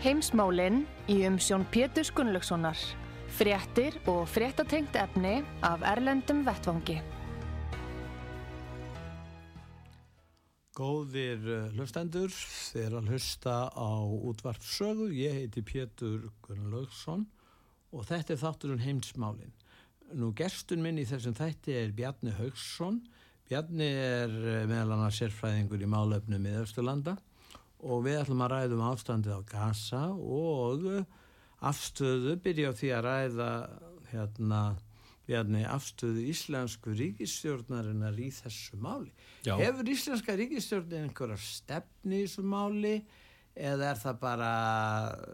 Heimsmálinn í umsjón Pétur Gunnlaugssonar. Fréttir og fréttatengt efni af Erlendum Vettvangi. Góðir uh, hlustendur, þeir að hlusta á útvarpsögu. Ég heiti Pétur Gunnlaugsson og þetta er þátturinn heimsmálinn. Nú gerstun minn í þessum þætti er Bjarni Haugsson. Bjarni er uh, meðal annars sérfræðingur í málefnu miðausturlanda og við ætlum að ræðum ástandið á Gaza og afstöðu, byrja því að ræða hérna, hérna afstöðu íslensku ríkistjórnarinnar í þessu máli. Já. Hefur íslenska ríkistjórnin einhverja stefni í þessu máli eða er það bara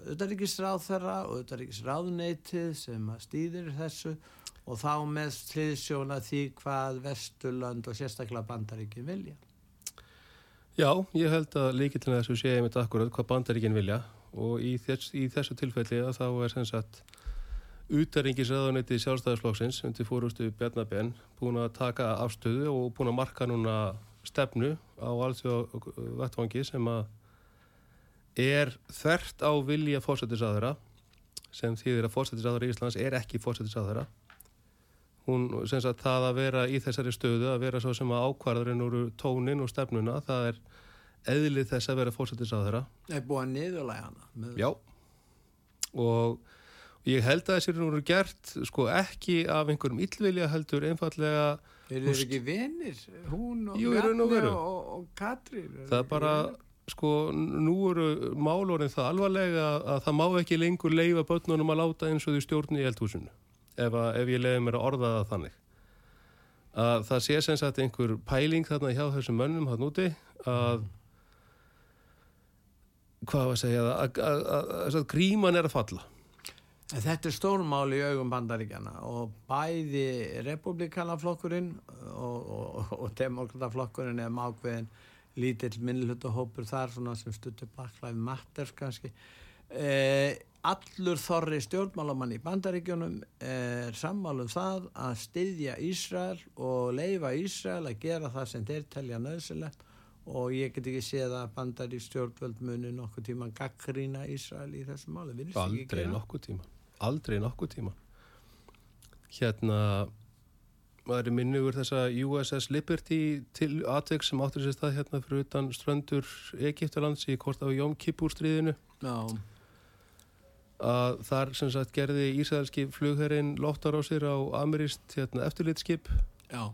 auðaríkisráð þeirra og auðaríkisráðneitið sem stýðir þessu og þá með sliðsjóna því hvað Vesturland og sérstaklega Bandaríkin vilja? Já, ég held að líkillina þessu sé einmitt akkurat hvað bandaríkinn vilja og í, þess, í þessu tilfelli að þá er sem sagt útaringisraðuniti sjálfstæðisflokksins undir fórustu Bjarnabenn búin að taka afstöðu og búin að marka núna stefnu á allsjóð vettvangi sem að er þvert á vilja fórsættisáðura sem þýðir að fórsættisáðura í Íslands er ekki fórsættisáðura hún, sem sagt, það að vera í þessari stöðu, að vera svo sem að ákvarðurinn úr tónin og stefnuna, það er eðlið þess að vera fórsættis á þeirra. Það er búið að niðurlæga hana. Með... Já, og ég held að þessir eru gert, sko, ekki af einhverjum yllvilja heldur, einfallega... Þeir ekki vinnir? Hún og Bjarni og, og Katrín? Það er bara... Sko, nú eru málorinn það alvarlega að það má ekki lengur leifa börnunum að láta eins og því stjórn í eldhúsinu ef, að, ef ég leiði mér að orða það þannig. Að það sé sem sagt einhver pæling þarna hjá þessum mönnum hann úti að hvað var að segja að, gríman er að falla. Þetta er stórmál í augum bandaríkjana og bæði republikanaflokkurinn og, og, og demokrataflokkurinn er mákveðin lítill minnlutahópur þar sem stuttur baklæði matters kannski. Eh, allur þorri stjórnmálamann í bandaríkjónum er sammálum það að styðja Ísrael og leifa Ísrael að gera það sem þeir telja nöðsilegt og ég get ekki séð að bandarík stjórnvöld muni nokkuð tíma gaggrína Ísrael í þessu máli. Aldrei nokkuð tíma. Aldrei nokkuð tíma. Hérna maður er minnugur þessa USS Liberty til atveg sem áttur sér stað hérna fyrir utan ströndur Egiptalands í kort á Jóm Kippur stríðinu. Já að þar sem sagt gerði Ísæðalski flugherrin lóttar á sér á amirist hérna, eftirlitskip Já.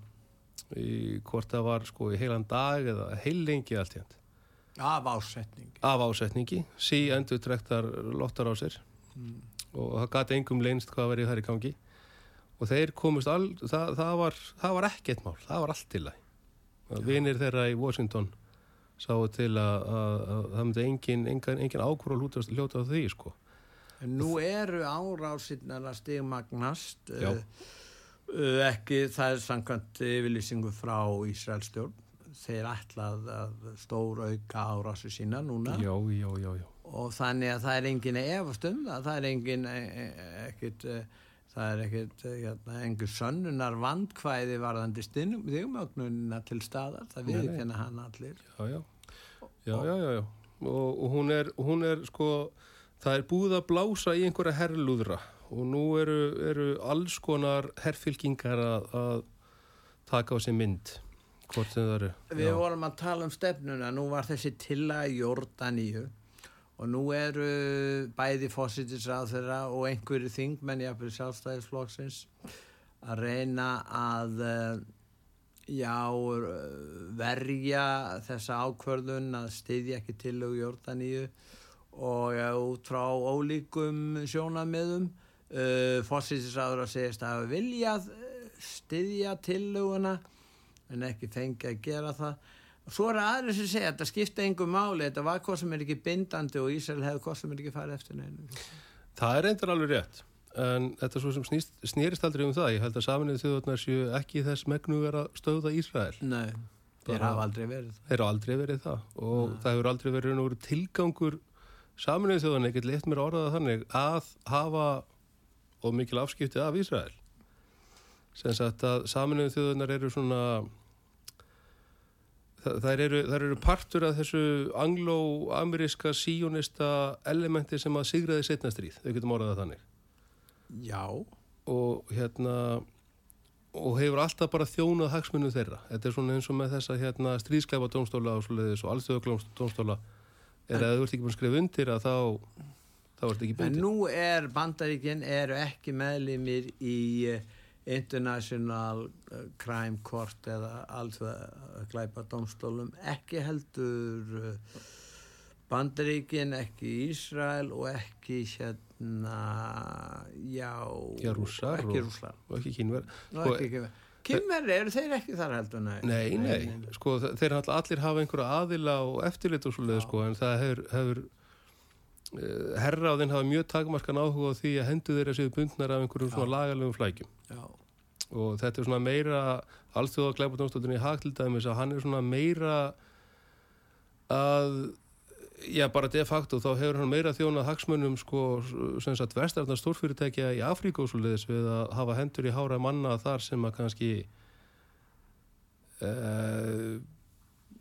í hvort það var sko í heilan dag eða heil lengi allt. Hérna af ásetningi. Af ásetningi, sí endur drektar lóttar á sér mm. og það gæti engum leinst hvað verið þær í gangi. Og þeir komist all það, það, var, það var ekkert mál, það var allt til það vinir þeirra í Washington sáu til að, að, að það myndi engin, engin, engin ákvörð að hljóta á því sko Nú eru árásinnar að stigmagnast uh, uh, ekki það er samkvæmt yfirlýsingu frá Ísraelstjórn þeir ætlað að stór auka árásu sína núna. Já, já, já, og þannig að það er engin efast um það. Er engin e, e, ekkit það er ekkit hérna, engin sönnunar vandkvæði varðandi stigmagnunina til staðar. Það við ekki hennar hann allir. Já, já, já, já, já. Og, og hún er, hún er sko það er búið að blása í einhverja herrlúðra og nú eru, eru alls konar herrfylkingar að, að taka á sig mynd hvort sem það eru. Við Já. vorum að tala um stefnuna. Nú var þessi tilla í Jórdaníu og nú eru bæði fósittisrað þeirra og einhverju þingmenn í aðbyrju sjálfstæðisflokksins að reyna að eh, já, verja þessa ákvörðun að styðja ekki til og Jórdaníu og ja, út frá ólíkum sjónamiðum uh, fórsýttisraður að segist að hafa viljað uh, styðja tillöguna en ekki fengi að gera það. Svo er aðrið sem segja að þetta skipta engum máli, þetta var hvað sem er ekki bindandi og Ísrael hefði hvað sem er ekki farið eftir neina. Það er reyndar alveg rétt, en þetta er svo sem snýst, snýrist aldrei um það. Ég held að saminnið þjóðurnar séu ekki þess megnu vera stöða Ísrael. Nei, þeir hafa aldrei verið það. Þeir hafa aldrei verið það og Nei. það hefur aldrei verið tilgangur saminnið þjóðurnar, ég get leitt mér áraða þannig, að hafa og mikil afskipti af Ísrael. Sem sagt að saminnið þjóðurnar eru svona Það eru, eru partur af þessu anglo-ameríska síjónista elementi sem að sigraði setna stríð, þau getum orðað þannig. Já. Og hérna, og hefur alltaf bara þjónað hagsmunum þeirra. Þetta er svona eins og með þessa hérna, stríðskleifa dómstóla og og allþjóðaglóms dómstóla er að þú ert ekki búin að skrifa undir að þá, þá ert ekki búin. En nú er bandaríkinn eru ekki meðlimir í International uh, Crime Court eða alltaf glæpa domstólum ekki heldur uh, Bandaríkin, ekki Ísrael og ekki hérna já, já rússar ekki rússar. og ekki kínverð sko, kínverð eru þeir ekki þar heldur nei, nei, nei, nei. sko þeir allir hafa einhverja aðila og eftirlit og svolítið sko en það hefur, hefur uh, herraðinn hafa mjög takmarkan áhuga á því að hendu þeirra séu bundnar af einhverjum svona lagalögum flækjum. Já. Og þetta er svona meira allþjóða glæbardómstóttunni í Hagldaðumis að hann er svona meira að já bara de facto þá hefur hann meira þjónað hagsmunum sko sem sagt vestarðnar stórfyrirtækja í Afríka og svo leiðis við að hafa hendur í hára manna þar sem að kannski uh,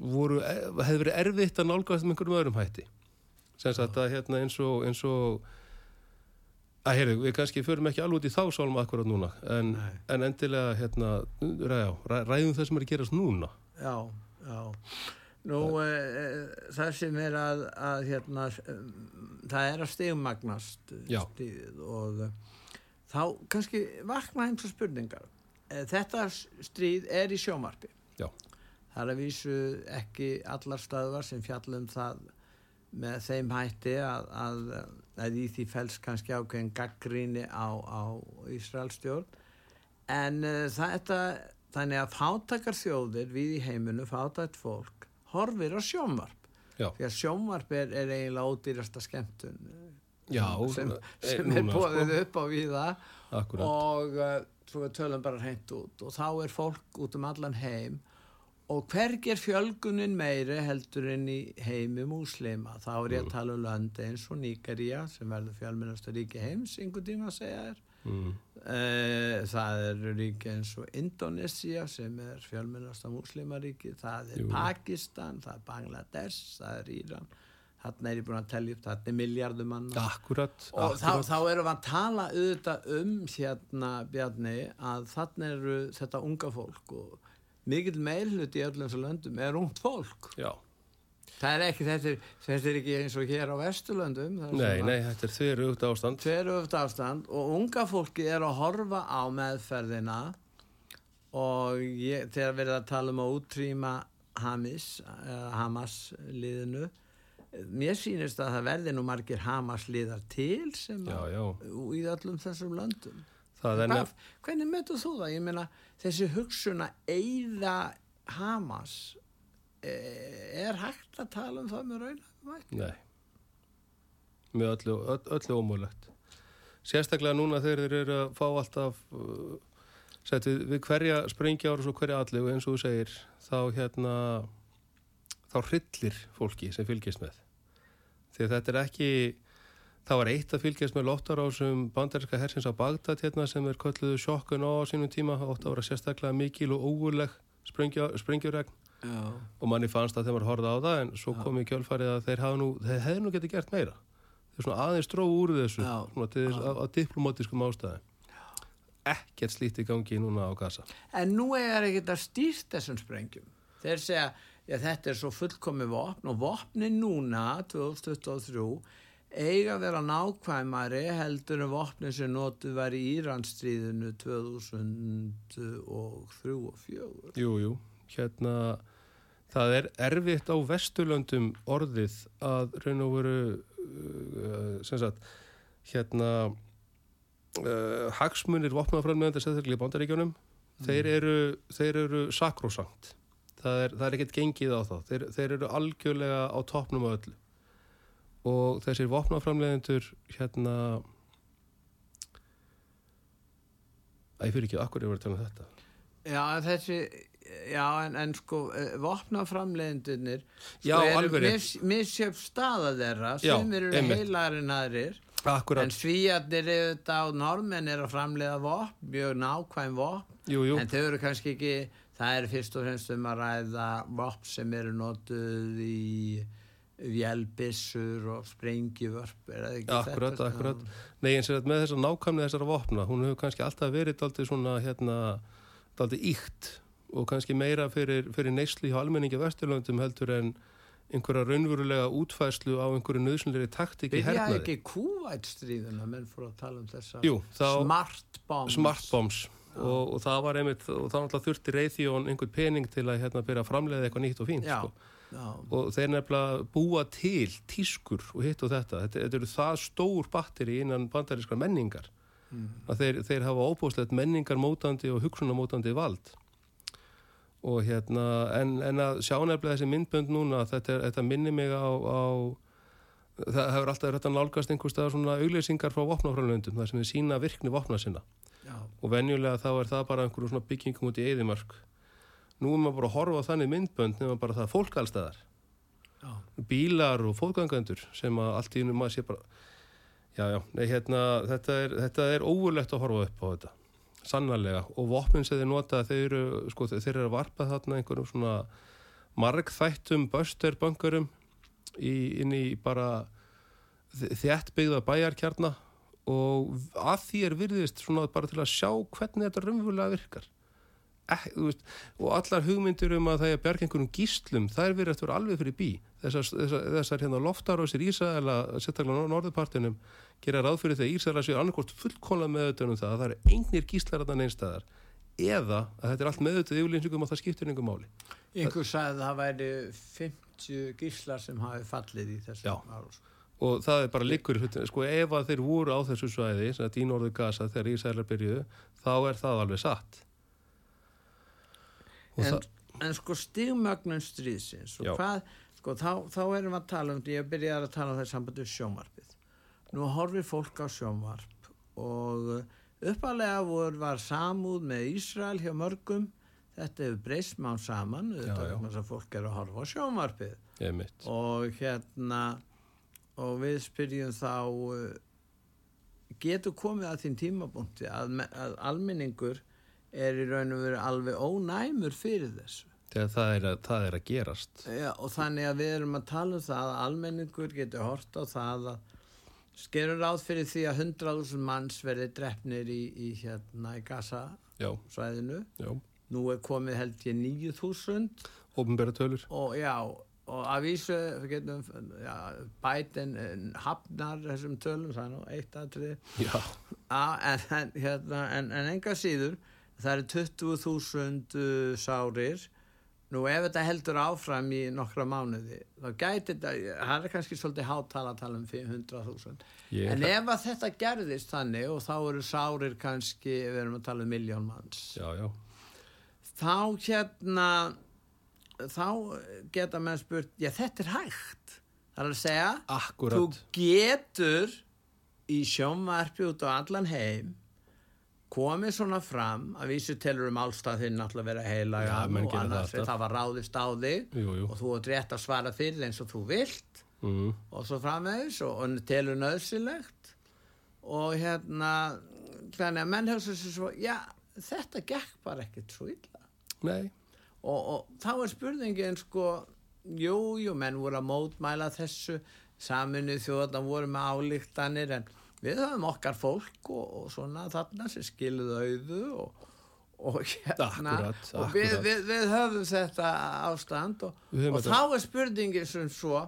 voru, e, hefur verið erfitt að nálgast með einhverjum öðrum hætti. Sem sagt að hérna eins og eins og að heyrðu, við kannski förum ekki alveg út í þá sálma akkurat núna, en, en endilega hérna, ræðum það sem er að gerast núna. Já, já Nú, e, e, það sem er að, að hérna, það er að stegmagnast stíðið og þá kannski vakna eins og spurningar. Þetta stríð er í sjómarfi Já. Það er að vísu ekki allar stöðvar sem fjallum það með þeim hætti að, að að í því fels kannski ákveðin gaggríni á, á Ísraelstjórn en uh, þetta þannig að fátakar þjóðir við í heiminu, fátakt fólk horfir á sjónvarp. Já. því að sjónvarp er, er eiginlega ódýrasta skemmtun eh, Já, sem, sem er bóðið sko. upp á viða og uh, svo við tölum bara hreint út. Og þá er fólk út um allan heim. Og hvergir fjölgunin meiri heldur inn í heimi múslima. Þá er ég að mm. tala um landi eins og Níkaríja sem verður fjölmennasta ríki heims einhvern tíma að segja þér mm. það er ríki eins og Indonesia sem er fjölmennasta múslimaríki það er Jú. Pakistan, það er Bangladesh það er Íran þarna er ég búin að tellja upp, þarna er miljardum manna akkurat, og akkurat. Þá, þá erum við að tala auðvitað um hérna Bjarni að þarna eru þetta unga fólk og mikill meilhut í öllum þessu löndum er ungt fólk Já. Það er ekki, þetta er, þetta er ekki eins og hér á Vesturlöndum Nei, nei, þetta er þverjugt ástand Þverjugt ástand og unga fólki er að horfa á meðferðina og ég, þegar við erum að tala um að útrýma Hamis, Hamas liðinu mér sýnist að það verði nú margir Hamas liðar til sem já, já. í öllum þessum löndum Hvað, hvernig mötu þú það? Ég meina þessi hugsun að eigða Hamas er hægt að tala um það með raunafum? Nei. Með öllu, öll, öllu ómúlegt sérstaklega núna þegar þeir eru að fá alltaf uh, setið, við hverja sprengjáru og hverja allu eins og þú segir þá hérna þá hryllir fólki sem fylgist með. Því þetta er ekki Það var eitt að fylgjast með lottarásum bandarinska hersins á Bagdad hérna sem er kölluðu sjokkun á sínum tíma ótt að vera sérstaklega mikil og ógurleg springjuregn og manni fannst að þeim var horða á það en svo kom í kjölfarið að þeir, nú, hefði nú getið gert meira. Þeir svona aðeins dróðu úr þessu að diplomatískum ástæði. Ekkert slíti gangi núna á gasa. En nú er ekki þetta stýrt þessum sprengjum. Þeir segja, já þetta er svo fullkomi vopn og vopni núna 2023 eiga að vera nákvæmari heldur en vopnin sem notuð var í Íranstríðinu 2003 og 2004 Jú, jú, hérna það er erfitt á Vesturlöndum orðið að raun og veru uh, sem sagt hérna uh, hagsmunir vopnafræðmjöndar sérstaklega í bandaríkjónum þeir eru, þeir eru sakrosangt. Það er, það er ekkert gengið á þá. Þeir, þeir eru algjörlega á toppnum af öllu. Og þessir vopnaframleðendur hérna að ég fyrir ekki, akkur verið að tala um þetta? Já, þessi, já, en, en sko, vopnaframleðendunir Já, sko, alveg rétt. mis, misjöf staða þeirra. Já, sem eru heilarinn aðrir. Akkurat, en svíjarnir eru þetta á normenn er að framleiða vopn, mjög nákvæm vopn. Jú, jú, en þau eru kannski ekki það er fyrst og fremst um að ræða vopn sem eru notuð í vélbissur og ekki akkurat, þetta? akkurat. Nei, eins og þetta með þessar nákvæmni þessara vopna, hún hefur kannski alltaf verið daldið svona, hérna, daldið íkt og kannski meira fyrir, fyrir neyslu hjá almenningi vesturlöndum heldur en einhverja raunverulega útfæslu á einhverju nöðsynleiri taktík í hernaði. ekki kúvætstríðuna menn fór að tala um þessa Jú, þá smart bombs. smart bombs. Og, og það var einmitt, og þá náttúrulega þurfti reyþjón einhvern pening til að hérna byrja að framleiða eitthvað nýtt og fínt, Já, sko. já, og þeir nefnilega búa til tískur og hitt og þetta. Þetta, þetta eru það stór batteri innan bandarískar menningar. Að þeir, þeir hafa óbúslegt menningar mótandi og hugsunamótandi vald og hérna en, en að sjá nefnilega þessi myndbönd núna þetta, er- þetta minni mig á, á það hefur alltaf að nálgast einhvers staðar svona auglýsingar frá vopnafrænlöndum þar sem við sína virkni vopna sinna. Já, og venjulega þá er það bara einhverju svona byggingum út í eðimörk nú er maður bara að horfa þannig myndbönd nema bara það er fólk allstæðar já, bílar og fólkgangendur sem að allt í einu maður sé bara já, já, nei, hérna, þetta er, þetta er óverlegt að horfa upp á þetta sannarlega. Og vopnin sem þeir nota þeir eru, sko, þeir eru að varpa þarna einhverjum svona margþættum bösterböngurum í, inn í bara þjættbyggða bæjarkjarna. Og að því er virðist svona bara til að sjá hvernig þetta raunverulega virkar. Eh, veist, og allar hugmyndir um að það er að bjarga einhverjum gíslum þær verið að vera alveg fyrir bí. Þessar, þessar, þessar hérna loftarósir Ísæla sérstaklega á norðupartinum gera ráð fyrir því að Ísæla séu annarkort fullkóla meðutunum það að það eru eingnir gíslar að einstæðar eða að þetta er allt meðutuð yfirlýsingum og það skiptir einhver máli. Einhver sagði að það væri 50 gíslar sem hafi fallið í þessu Já. árás. Og það er bara hlutin sko ef að þeir voru á þessu svæði sem að í norðu gasa þegar Ísælar byrjuðu þá er það alveg satt. En, það, en sko stigmögnun stríðsins og hvað, sko þá, þá erum við að tala um ég byrjaði að tala um þessu sambandi sjónvarpið nú horfir fólk á sjónvarp og uppalega voru var samúð með Ísrael hjá mörgum. Þetta hefur breyst mán saman þetta er þess að fólk er að horfa á sjónvarpið. Og hérna og við spyrjum þá uh, getur komið að þín tímabúnti að, að almenningur er í raun og veru alveg ónæmur fyrir þessu? Þegar það er, að, það er að gerast. Já, og þannig að við erum að tala um það að almenningur getur hort á það að skerur ráð fyrir því að 100.000 manns verði drefnir í, í hérna í Gaza já, svæðinu já, nú er komið held ég 9.000 ofnbæra tölur. Og já og að vísu getum, já, Biden eh, hafnar þessum tölum það er nú eitt aðtrið en, en, hérna, en, en enga síður það eru 20.000 uh, sárir nú ef þetta heldur áfram í nokkra mánuði þá gæti þetta, það er kannski svolítið hátala að tala um 500.000 Ég- en ef að þetta gerðist þannig og þá eru sárir kannski, við erum að tala um miljón manns. Já, já, þá hérna þá geta menn spurt já þetta er hægt. Það er að segja akkurat þú getur í sjónvarpi út á allan heim komið svona fram að vísu telur um allstað þinn náttúrulega vera heila Já, menn gera það alltaf. það var ráðist á þig jú, jú, og þú ert rétt að svara fyrir eins og þú vilt mm, og svo framvegis og, og telur nöðsilegt og hérna þannig að menn hefur svo, svo já, þetta gekk bara ekkert svo illa. Nei, og, og þá er spurningin sko jú, jú, menn voru að mótmæla þessu saminu þjóðan voru með álíktanir en við höfum okkar fólk og, og svona þarna sem skiluðu auðu og, og hérna. Akkúrat, og við, við, við höfum þetta ástand og, og þá er spurningin sem svo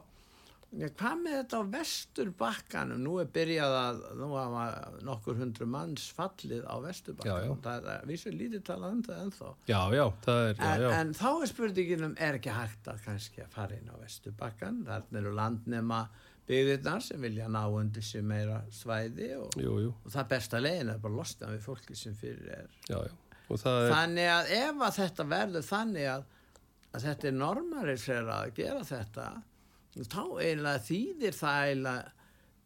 ja, hvað með þetta á vesturbakkanum? Nú er byrjað að nú hafa nokkur hundru manns fallið á Já, já. vesturbakkanum það er við séum lítið talað um það ennþá. Já, já, það er, já, En, já, en þá er spurninginum, er ekki hægt að kannski að fara inn á Vesturbakkan, þarna eru landnema byggðirnar sem vilja ná undir sér meira svæði og, jú, jú, og það besta leiðin er bara að losna við fólki sem fyrir er. já, er, Þannig að ef að þetta verður þannig að, að þetta er normalisera að gera þetta, þá eiginlega þýðir það eiginlega,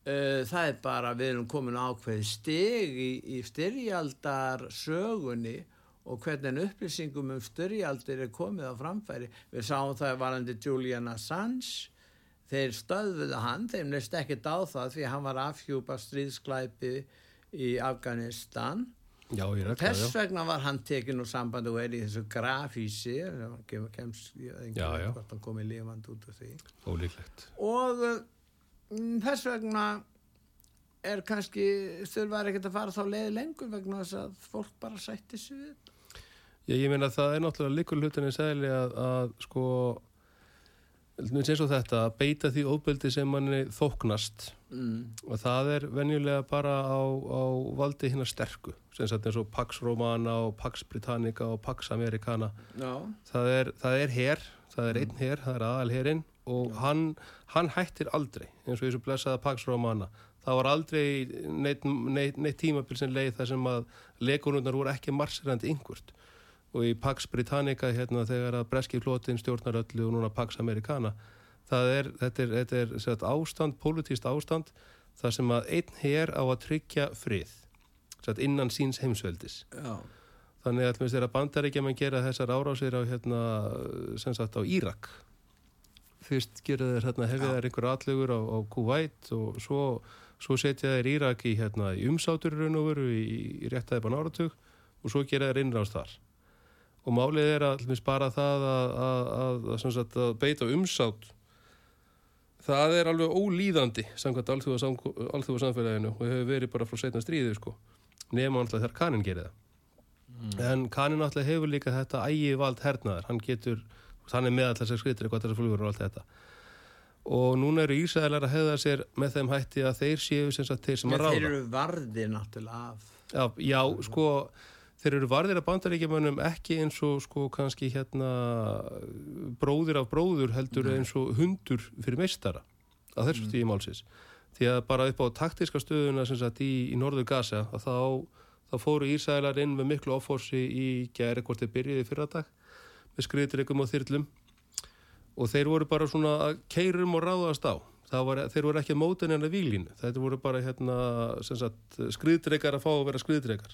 uh, það er bara, við erum komin ákveð stig í, í styrjaldar sögunni og hvernig upplýsingum um styrjaldir er komið á framfæri. Við sáum það varandi Julian Assange, þeir stöðuðu hann, þeim leist ekkert á það því hann var afhjúpa stríðsklæpi í Afganistan já, ekki Þess vegna var hann tekinn úr sambandi og er í þessu grafísi kemst, kemst, Já, já. ekki hvort hann komið lifand út af því ólíklegt. og mm, þess vegna er kannski þurfaði ekkert að fara þá leið lengur vegna þess að fólk bara sætti sig við. Ég, ég meina að það er náttúrulega líkur hlutinni segli að, að sko eins og þetta, að beita því óbeldi sem manni þóknast. Mm. og það er venjulega bara á, á valdi hérna sterku sem sagt eins og Pax Romana og Pax Britannica og Pax Americana. Já, það er, það er her, það er einn her, það er aðalherinn og hann, hann hættir aldrei eins og þessu blessaða Pax Romana. Það var aldrei neitt, neitt, neitt tímabil sem leið þar sem að legunurnar voru ekki marsirandi yngvurt og í Pax Britannica hérna þegar að breski flótin stjórnar öllu og núna Pax Americana er, þetta er, þetta er sagt, ástand, pólitíst ástand þar sem að einn her á að tryggja frið sagt, innan síns heimsveldis já, Þannig að þeirra bandaríkja mann gera þessar árásir á, hérna, sagt, á Írak. Fyrst gera þeir hérna, hefði Já. þeir einhver atlegur á, á Kuwait og svo, svo setja þeir Írak í, hérna, í umsátur í raun og veru í, réttaði bara áratug og svo gera þeir innrást þar. Og málið er að bara það að, að, að, að, beita umsátt það er alveg ólíðandi samkvæmt alþjóða samfélaginu og hefur verið bara frá setna stríði sko. nema alltaf þegar kaninn gerir það. En kaninn alltaf hefur líka þetta ægi vald hernaðar, hann getur hann er með alltaf sér skritur eitthvað þessar flugur og allt þetta. Og núna eru Ísæðlar að hefða sér með þeim hætti að þeir séu sem sagt þeir sem að þeir ráða. eru varðir náttúrulega af já, já, sko þeir eru varðir af bandaríkjumönnum ekki eins og sko kannski hérna bróðir af bróður heldur eins og hundur fyrir meistara á þessu stíði málsins. Því að bara upp á taktiska stöðuna sem sagt í, í norður Gaza að þá, þá fóru Ísælar inn með miklu offorsi í gæri hvort þeir byrjiði fyrra dag með skriðdreikum og þyrlum. Og þeir voru bara svona að keirum og ráðast á. Var, þeir voru ekki að móta neina výlínu þetta voru bara hérna skriðdreikar að fá að vera skriðdreikar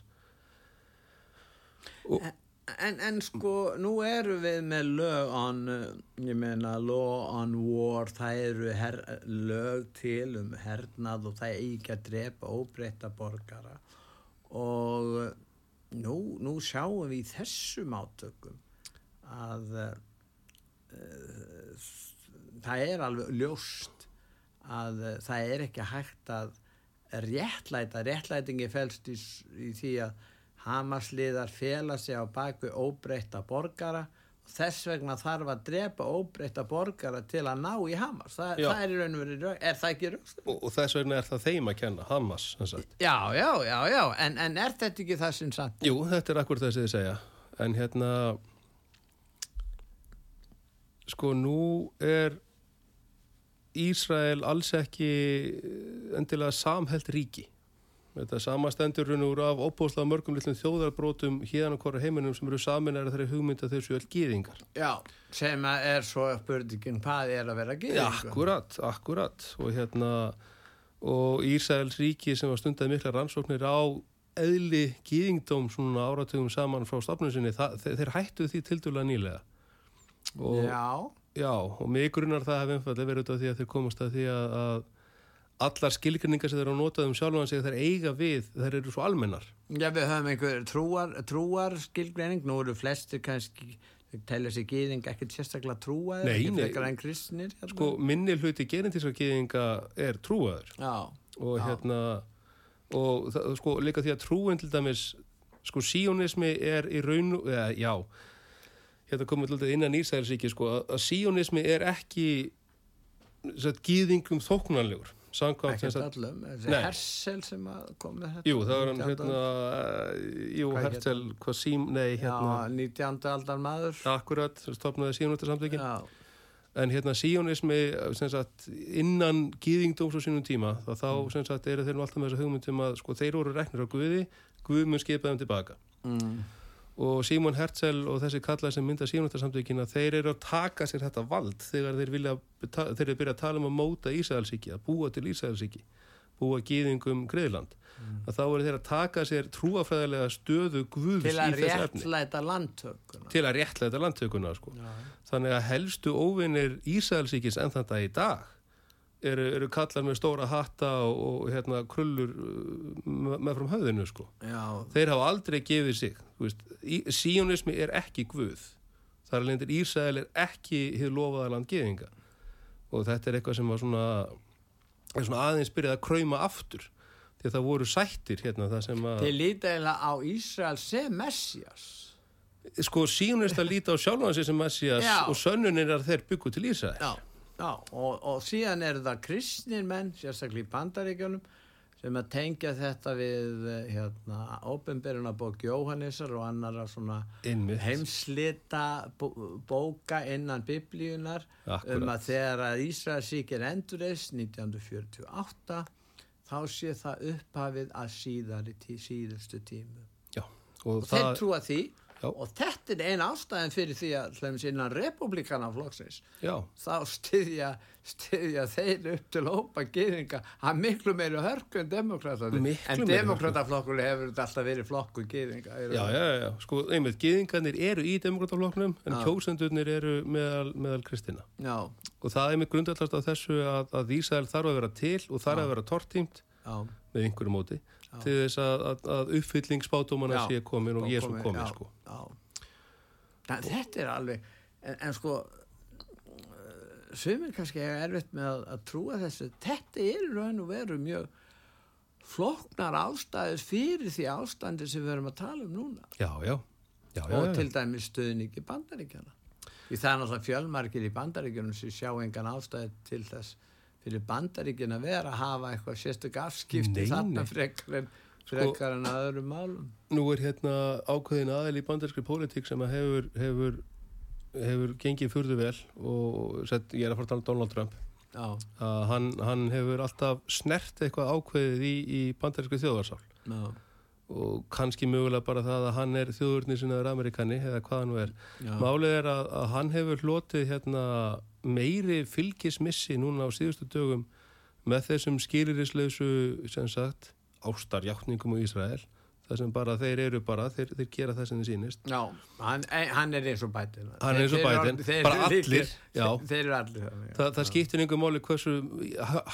En, en sko, nú eru við með lög on, uh, ég meina, law on war, það eru her, lög til um hernað og það eigi að drepa óbreyta borgara. Og uh, nú, nú sjáum við í þessum átökum að uh, það er alveg ljóst að uh, það er ekki hægt að réttlæta, réttlætingi fælst í, í því að Hamasliðar fela sig á baku óbreytta borgara og þess vegna þarf að drepa óbreytta borgara til að ná í Hamas. Þa, það er í raun og verið, er það ekki raust? og, og þess vegna er það þeim að kenna Hamas sem sagt Já, já, já, já, en, en er þetta ekki það sem samt? Jú, þetta er akkur þess að þið segja en hérna sko nú er Ísrael alls ekki endilega samhelt ríki þetta samastendur og úr af óbúslega mörgum litlum þjóðarbrótum hérna hvora heiminum sem eru saminæra þeirri hugmynda þessu öll gýðingar Já, sem er svo spurningin hvað er að vera Já, gýðingu? akkurat, akkurat. Og hérna og Ísraels ríki sem var stundað mikla rannsóknir á eðli gýðingdóm svona áratugum saman frá stafnum sinni, þeir, hættu því tildulega nýlega. Og, Já, já, og mig grunnar það hef einfallega verið út af því að þeir komast að því að, að allar skilgrinningar sem þeir eru að nota um sjálfan sig þeir eiga við, þeir eru svo almennar já, við höfum einhver trúar, trúar skilgreining, nú eru flestir kannski, telja sig gýðing ekkert sérstaklega trúaðir, Nei, kristnir. hérna. sko, minni hluti genetíska gýðinga er trúaður Já, og Já. hérna og það, sko líka því að trúin til dæmis sko síónismi er í raun eða, já hérna komum við til innan Ísælsíki sko að, síónismi er ekki satt, gýðingum þóknanlegur samkvæmt sem ekkert sagt allum, þessi. Hersel sem kom með þetta. jú það var hann 19. hérna jú Hertel hvað sím nei hérna Já, 19. aldar maður. akkurat stopnaði síónistarsamtökin Já, en hérna síónismi sem sagt innan gýðingdóms á sínum tíma þá, þá Mm. sagt eru þeir alltaf með þessa hugmyndum að sko þeir voru reknir á Guði Guð mun skipa þeim tilbaka mm. Og Simon Herzl og þessi kalla sem mynda símnáttarsamtökina þeir eru að taka sér þetta vald þegar þeir vilja þeir eru að byrja að tala um að móta Ísæðalsíki að búa til Ísæðalsíki búa gýðingum Greiðland mm. að þá eru þeir að taka sér trúafræðilega stöðu guðs til að réttlæta landtökuna til að réttlæta landtökuna sko. þannig að helstu óvinnir Ísæðalsíkis en þetta í dag eru, eru kallar með stóra hatta og, og hérna, krullur uh, með frum höfðinu sko. þeir hafa aldrei gefið sig síonismi er ekki guð. Þar er lendir Ísæl er ekki hér lofaða landgefinga og þetta er eitthvað sem var svona, svona aðeins byrjað að kræma aftur. Því að það voru sættir hérna það sem að Þeir líta eða á Ísæl sem Messias Sko síonist að líta á sjálfansi sem Messias Já. og sönnunir er að þeir byggu til Ísæl Já Já, og, og síðan er það kristnir menn, sérstaklega í bandaríkjunum, sem að tengja þetta við eh, hérna, ópenbyrjuna bók Jóhannesar og annara svona heimslita bóka innan biblíunar Akkurat. um að þegar að Ísraelsíkir endurist 1948 þá sé það upphafið að síðari tí, síðustu tímu. Já, og, og það... þeir trúa því Já. og þetta er eina ástæðin fyrir því að hljóms innan republikana flokksins Já. þá styðja, styðja þeir upp til hópa gýringa að miklu meiri hörku en demokrataði en demokrataflokkur hefur alltaf verið flokku gýringa Já, já, já, sko, einmitt, gýringarnir eru í demokrataflokknum en kjósendurnir eru meðal, meðal kristina Já. og það er einmitt grundallast af þessu að, að Ísæl þarf að vera til og þarf að vera tortímt með einhverju móti til þess að, að, að uppfyllingsbátumana sé komin og Jésu komin já, sko. já. þetta er alveg en, en sko svimir kannski er erfitt með að, að trúa þessu. Þetta er raun og veru mjög floknar ástæðis fyrir því ástændi sem við erum að tala um núna. Já, já, já og til dæmis stuðning í bandaríkjana því það er náttúrulega fjölmarkir í bandaríkjunum sem sjá engan ástæði til þess fyrir bandaríkin að vera að hafa eitthvað sérstök afskipti þarna frekar en, frekar sko, en aðurum málum. Nú er hérna ákveðin aðeil í bandarískri pólitík sem að hefur, hefur, hefur gengið fyrðu vel og set, ég er að fara að tala um Donald Trump. að hann, hann hefur alltaf snert eitthvað ákveðið í, í bandarískri þjóðarsál. Já og kannski mögulega bara það að hann er þjóðurnir sinnaður amerikani eða hvað hann er. Já. Málið er að, að hann hefur hlotið hérna meiri fylgismissi núna á síðustu dögum með þessum skýririslausu sem sagt ástarjákningum á Ísrael það sem bara þeir eru bara þeir, þeir gera það sem þeir sínist Já, hann, hann er eins og bætin hann er eins og bætin, bara allir líkir, þeir eru allir Þa, það skiptir einhver máli hversu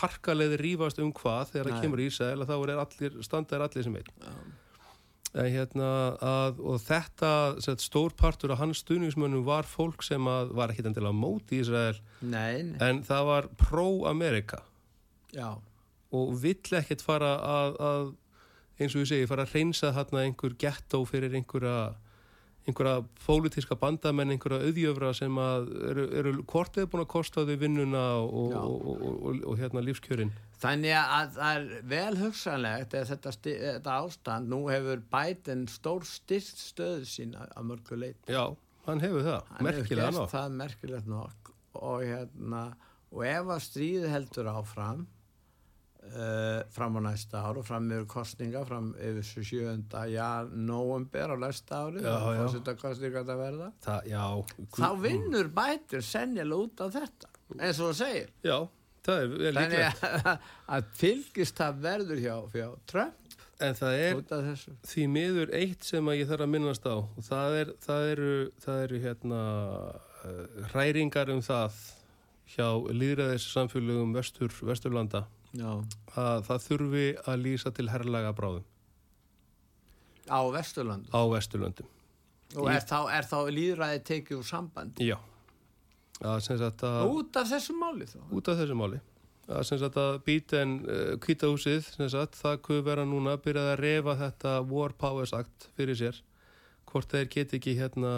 harkalegði rýfast um hvað þegar það kemur í Ísrael þá er allir, standar allir sem einn Hérna, að, og þetta set, stór partur af hans stuðningsmönnum var fólk sem að, var ekki endilega móti í Ísrael. Nei, nei. en það var pro-Amerika og vill ekkert fara að, að eins og ég segi, fara að reynsa hérna einhver gettó fyrir einhverja einhverja pólitíska bandamenn, einhverja auðjöfra sem eru, eru hvort eða búin að kosta þau vinnuna og, og, og, og hérna lífskjörin Þannig að það er vel hugsanlegt að þetta, þetta ástand, nú hefur bætinn stór styrst stöðu sína að mörgu leiti. Já, hann hefur það, hann merkilega nokk. Hann hefur gert það merkilegt nokk og, hérna, og ef að stríði heldur áfram, uh, fram á næsta ár og fram yfir kostninga, fram yfir 7. já, november á næsta ári, þá þetta kostninga að verða, það, já, þá vinnur bætinn sennilega út af þetta, eins og það segir. Já, það er vel líklegt. þannig að, að fylgist það verður hjá, hjá Trump en það er því miður eitt sem að ég þarf að minnast á. Og það, er, það eru, það eru hérna uh, hræringar um það hjá líðræðis samfélögum vestur, vesturlanda Já. að það þurfi að lýsa til herrlaga bráðum. Á vesturlandum á vesturlandum og er, þá, er þá líðræði tekið úr samband já. Út af þessu máli þá? út af þessu máli. Að kvítahúsið uh, það kuð vera núna að byrja að refa þetta War Powers Act fyrir sér. Hvort þeir get ekki hérna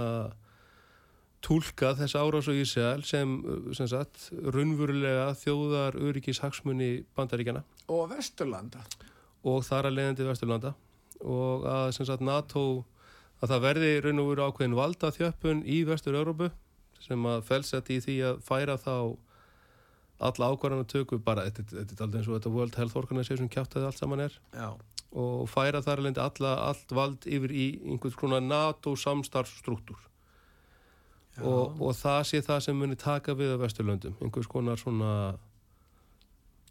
tólka þess árás og Ísæl sem, uh, sem sagt, runvurulega þjóðar öryggis hagsmunni bandaríkjana og Vesturlanda. Og þar að leiðandi Vesturlanda. Og að sagt, NATO að það verði veru ákveðin valda þjöppun í Vestur-Európu sem að felsett í því að færa þá alla ákvarðan að tökja bara, þetta er alltaf eins og þetta World Health Organization kjátt að allt saman er. Já. og færa þar alveg alla, allt vald yfir í einhvers konar NATO samstarfsstruktúr og, og það sé það sem muni taka við á Vesturlöndum, einhvers konar svona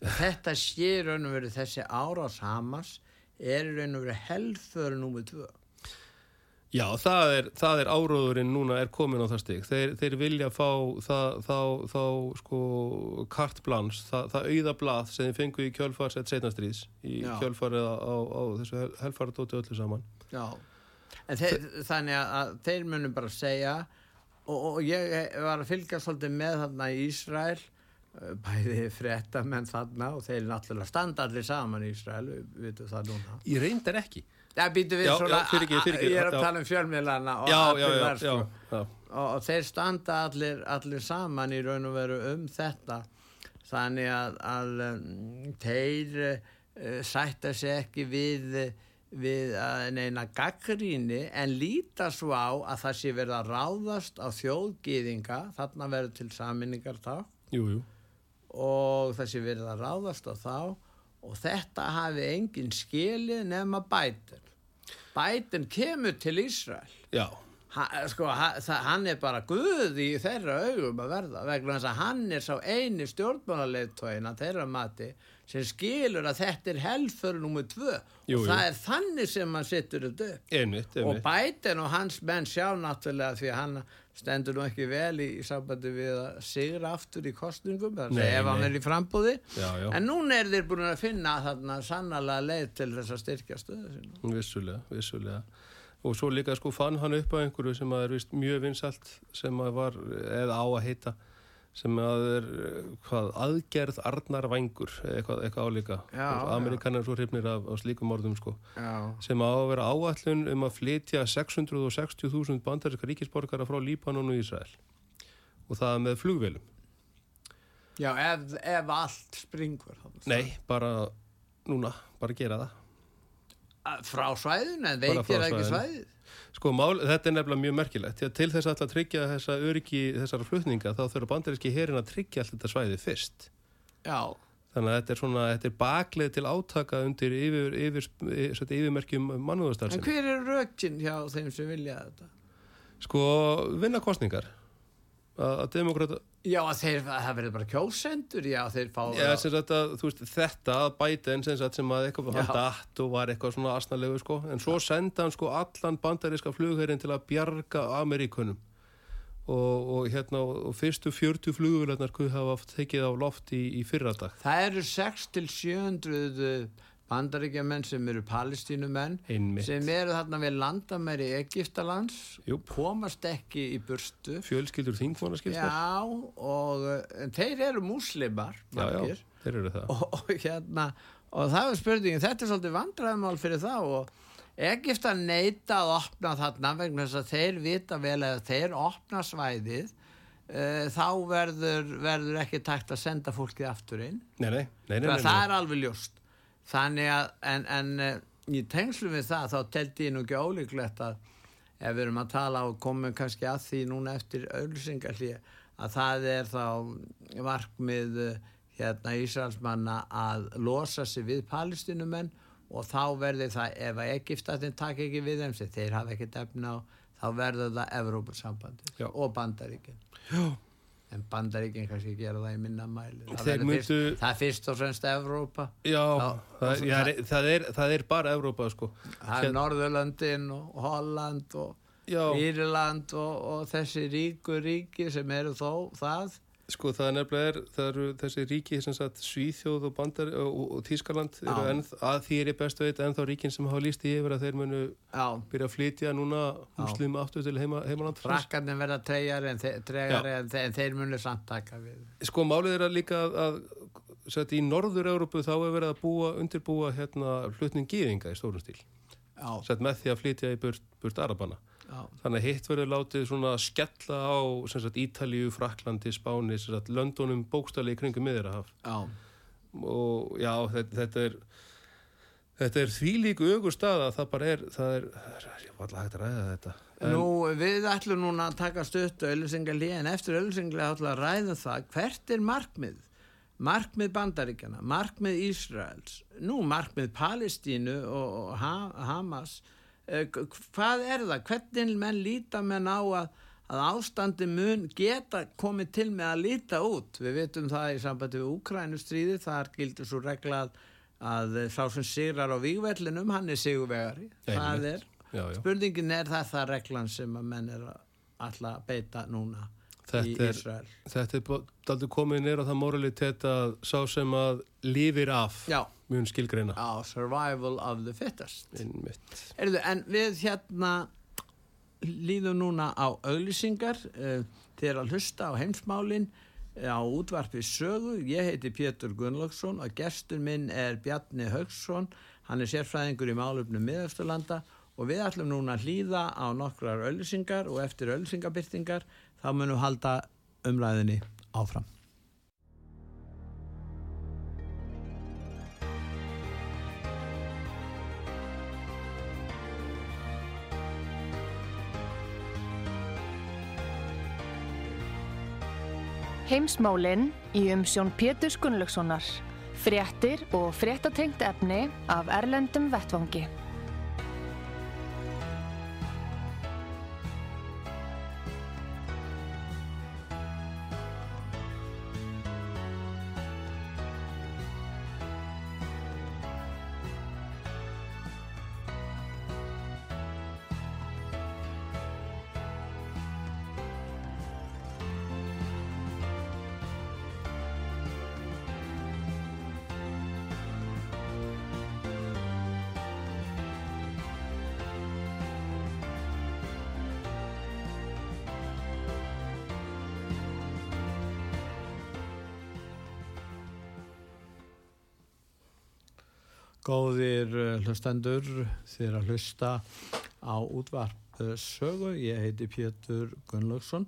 Þetta sé raun og verið þessi árás Hamas er raun og verið helföru númið tvö. Já, það er, það er áróðurinn núna er komin á það stig. Þeir, þeir vilja fá það, þá, þá sko kartblans, það, það auða blað sem þeir fengu í kjölfars eitt setnastrýðs í kjölfarið á, á, á þessu helfaradóti öllu saman. Já, en þeir, þannig að þeir munum bara segja og, og ég var að fylgja svolítið með þarna í Ísrael eh, bæði fréttamenn þarna og þeir náttúrulega standa allir saman í Ísrael, við vitum það núna. Ég reyndar ekki. Já, býtu við Já, svona, já, fyrirgefðu, fyrirgefðu, ég er að tala um fjölmiðlana og sko. og, og þeir standa allir, allir saman í raun og veru um þetta þannig að, að um, þeir uh, sætta sig ekki við, við uh, neina gaggríni en líta svo á að það sé verið að ráðast á þjóðgýðinga þarna verður til saminningar þá. Jú, jú. og það sé verið að ráðast á þá. Og þetta hafi engin skilið nema Biden. Biden kemur til Ísrael. Já, ha, sko, ha, það, hann er bara guð í þeirra augum að verða vegna þess að hann er sá eini stjórnmálarleitóin að þeirra mati sem skilur að þetta er helfur nummið tvö Jú, og jú. það er þannig sem hann sittur þetta upp einmitt, og einmitt. Biden og hans menn sjá náttúrulega því að hann stendur nú ekki vel í, í sambandi við að sigra aftur í kostningum Nei, ef hann nei. er í frambúði Já, já, en núna er þeir búin að finna þarna sannlega leið til þess að styrkja stöðu sinna vissulega, vissulega. Og svo líka sko fann hann upp á einhverju sem að er vist mjög vinsalt sem að var, eða á að heita, sem að er, eh, hvað, aðgerð Arnar Vængur, eitthvað, eitthvað álíka. Amerikanar svo hrifnir af, af slíkum orðum sko. Sem að vera áallun um að flytja 660.000 bandaríska ríkisborgara frá Líbanon og Ísrael. Og það með flugvélum. já ef, ef allt springur. Nei, bara núna, bara gera það. Að- frá svæðinu en veitir ekki svæðinu. Sko, mál, þetta er nefnilega mjög merkilegt. Til þess að að tryggja þessa öryggi þessara flutninga þá þurfa bandaríski herin að tryggja allt þetta svæði fyrst. Já, Þannig að þetta er svona, þetta er bakleið til átaka undir yfir, yfir, yfir, yfirmerkjum en mannúðarstarfsins. hver er rökin hjá þeim sem vilja þetta? Sko, vinna kostningar. Að, að demokrata, Já, þeir, það verður bara kjósendur, já, þeir fá Já, að, þú veist, þetta að Biden sem, að eitthvað hann Já. datt og var eitthvað svona asnalegu sko, en svo senda hann sko allan bandaríska flugherinn til að bjarga Ameríkunum og, og hérna, og fyrstu 40 flugvélarnar kuð hafa tekið á loft í, í fyrradag. Það eru 6 til 700 bandaríkjamenn sem eru palestínumenn Einmitt. sem eru þarna við landamæri Egiptalands Júp. komast ekki í burstu Fjölskyldur þingmanna skilst mér. Já, og en þeir eru múslimar já, já, margir. þeir eru það. og, og hérna og það er spurningin, þetta er svolítið vandræðumál fyrir þá og Egipta neita að opna þarna vegna þess að þeir vita vel að þeir opna svæðið uh, þá verður, verður ekki takt að senda fólkið aftur inn Nei, nei, nei, það, það er alveg ljóst þannig að en, en eh, í tengslum við það þá teldi ég nú ekki ólíklegt að ef við erum að tala og komum kannski að því núna eftir auðlýsingarlí að það er þá varkmið eh, hérna Ísraelsmanna að losa sig við palestinumenn og þá verður það ef að Egiptatin takk ekki við þeim sem þeir hafa ekki defna á þá verður það Evrópussambandi og Bandaríkin. Já, en Bandaríkin kannski gera það í minna mæli. Það, myndu- fyrst, það fyrst og fremst Evrópa. Já, Já, það, er, já, það, er, það er bara Evrópa sko. það er Norðurlöndin og Holland og Já, Írland og, og þessi ríku ríki sem eru þó það Sko það er nefnilega er, það eru þessi ríki sem sagt Svíþjóð og Bandar og, og, Tískaland eru enn, að því er ég best veit ennþá ríkin sem hafa líst í yfir að þeir munu já, byrja að flytja núna muslim aftur til heima, heimaland frakkarnir verða treyjar en, tregari en, en þeir munu samt taka við. Sko málið er að líka að, að sagt, í Norður-Európu þá er verið að búa, undirbúa hérna flutning gýðinga í stórum stíl. Já, sagt, með því að flytja í burt, burt Arabana já, Þannig að hitt verður látið svona skella á sagt, Ítalíu, Fraklandi, Spáni, sagt, Löndunum bókstali í kringum miðurahaf. já, Og já, þetta, þetta er þetta er því líku augur stað að það bara er, það er, ég var alltaf hægt að ræða þetta. En, Nú, við ætlum núna að taka stutt auðlýsingarlí en eftir auðlýsingarlí ætlum að ræða það hvert er markmið markmið Bandaríkjana, markmið Ísraels, nú markmið Palestínu og, og ha Hamas, hvað er það? Hvernig menn líta menn á að, að ástandi mun geta komið til með að líta út? Við veitum það í sambandi við Ukrænustríði, þar gildur svo reglað að sá sem sigrar á výgvellinum, hann er sigurvegari. Það er, já, já. spurningin er það það reglan sem að menn er alltaf beita núna þetta. Er, þetta er aldrei komið á það moralitet að sá sem að lífir af já. mun skilgreina. Já, survival of the fittest. Erðu, en við hérna líðum núna á auðlýsingar uh, til að hlusta á heimsmálinn á útvarpi sögu. Ég heiti Pétur Gunnlaugsson og gestur minn er Bjarni Haugsson. Hann er sérfræðingur í málöfnum miðausturlanda og við ætlum núna að hlýða á nokkrar öllusingar og eftir öllsingabyrtingar þá munum halda umræðinni áfram. Heimsmálinn í umsjón Pétur Gunnlaugssonar. Fréttir og fréttatengt efni af Erlendum Vettvangi. Hlustendur þér að hlusta á útvarp sögu. Ég heiti Pétur Gunnlaugsson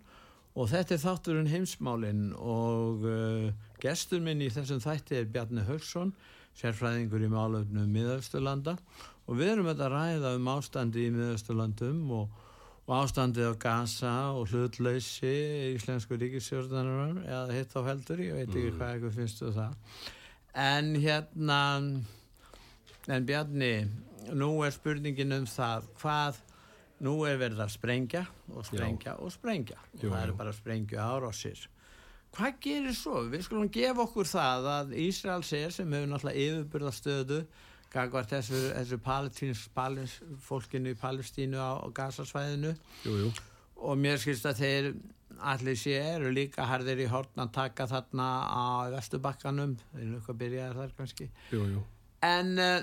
og þetta er þátturinn heimsmálinn og uh, gestur minn í þessum þætti er Bjarni Hörsson, sérfræðingur í málöfnum miðausturlanda og við erum að ræða um ástandi í miðausturlandum og, og ástandi á Gaza og hlutlausi í Íslensku ríkisjórnarar eða hitt á heldur, ég veit ekki mm. hvað eitthvað finnst þú það. En hérna En Bjarni, nú er spurningin um það hvað, nú er verið að sprengja og sprengja Já. og sprengja og það er bara að sprengja árásir. Hvað gerir svo? Við skulum gefa okkur það að Ísrael sér sem hefur náttúrulega yfirbyrðastöðu gagvar þessu, þessu palestins, palins, fólkinu í Palestínu á, á Gazasvæðinu jú, jú. og mér skilst að þeir allir sé eru líka harðir í hortna að taka þarna á Vestubakkanum, þeir eru eitthvað byrjaðar þar kannski. Jú, jú en uh,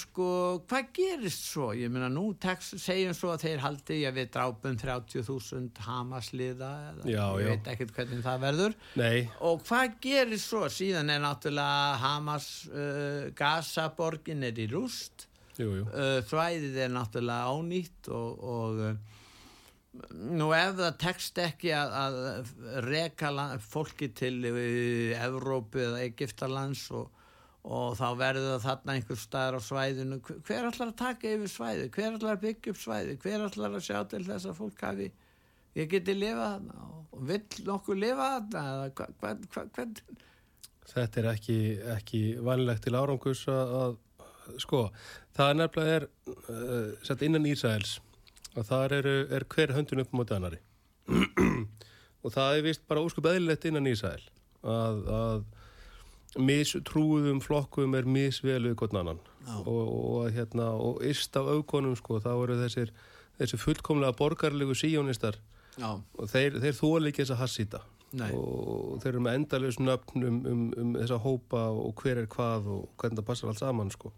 sko hvað gerist svo? Ég meina nú tekst, segjum svo að þeir haldi að við drápum 30.000 Hamas-liða ég veit ekkert hvernig það verður. Nei. og hvað gerist svo? Síðan er náttúrulega Hamas uh, Gaza-borgin er í rúst. Uh, þvæðið er náttúrulega ánýtt og, og uh, Nú ef það tekst ekki að, að reka fólki til Evrópu eða Egiptalands og, og þá verður það þarna einhver staðar á svæðinu. Hver ætlar að taka yfir svæði hver ætlar að byggja upp svæði hver ætlar að sjá til þess að fólk hafi ég geti lifað þarna og vill nokkuð lifað þarna hva, hva, hva, þetta er ekki, ekki vanlegt til árangus að sko, það nefnilega er uh, sett innan Ísæls og það er, er hver höndun upp mot annari og það er vist bara óskup eðlilegt innan Ísæl að, að mistrúðum flokkum er misvel við gott annan. Og, og, hérna, og ist af aukonum sko, þá eru þessir, þessir fullkomlega borgarlegu síjónistar Já. og þeir, þeir þóla ekki þess að hassita og þeir eru með endalus nöfn um, um, um þessa hópa og hver er hvað og hvernig það passar allt saman sko.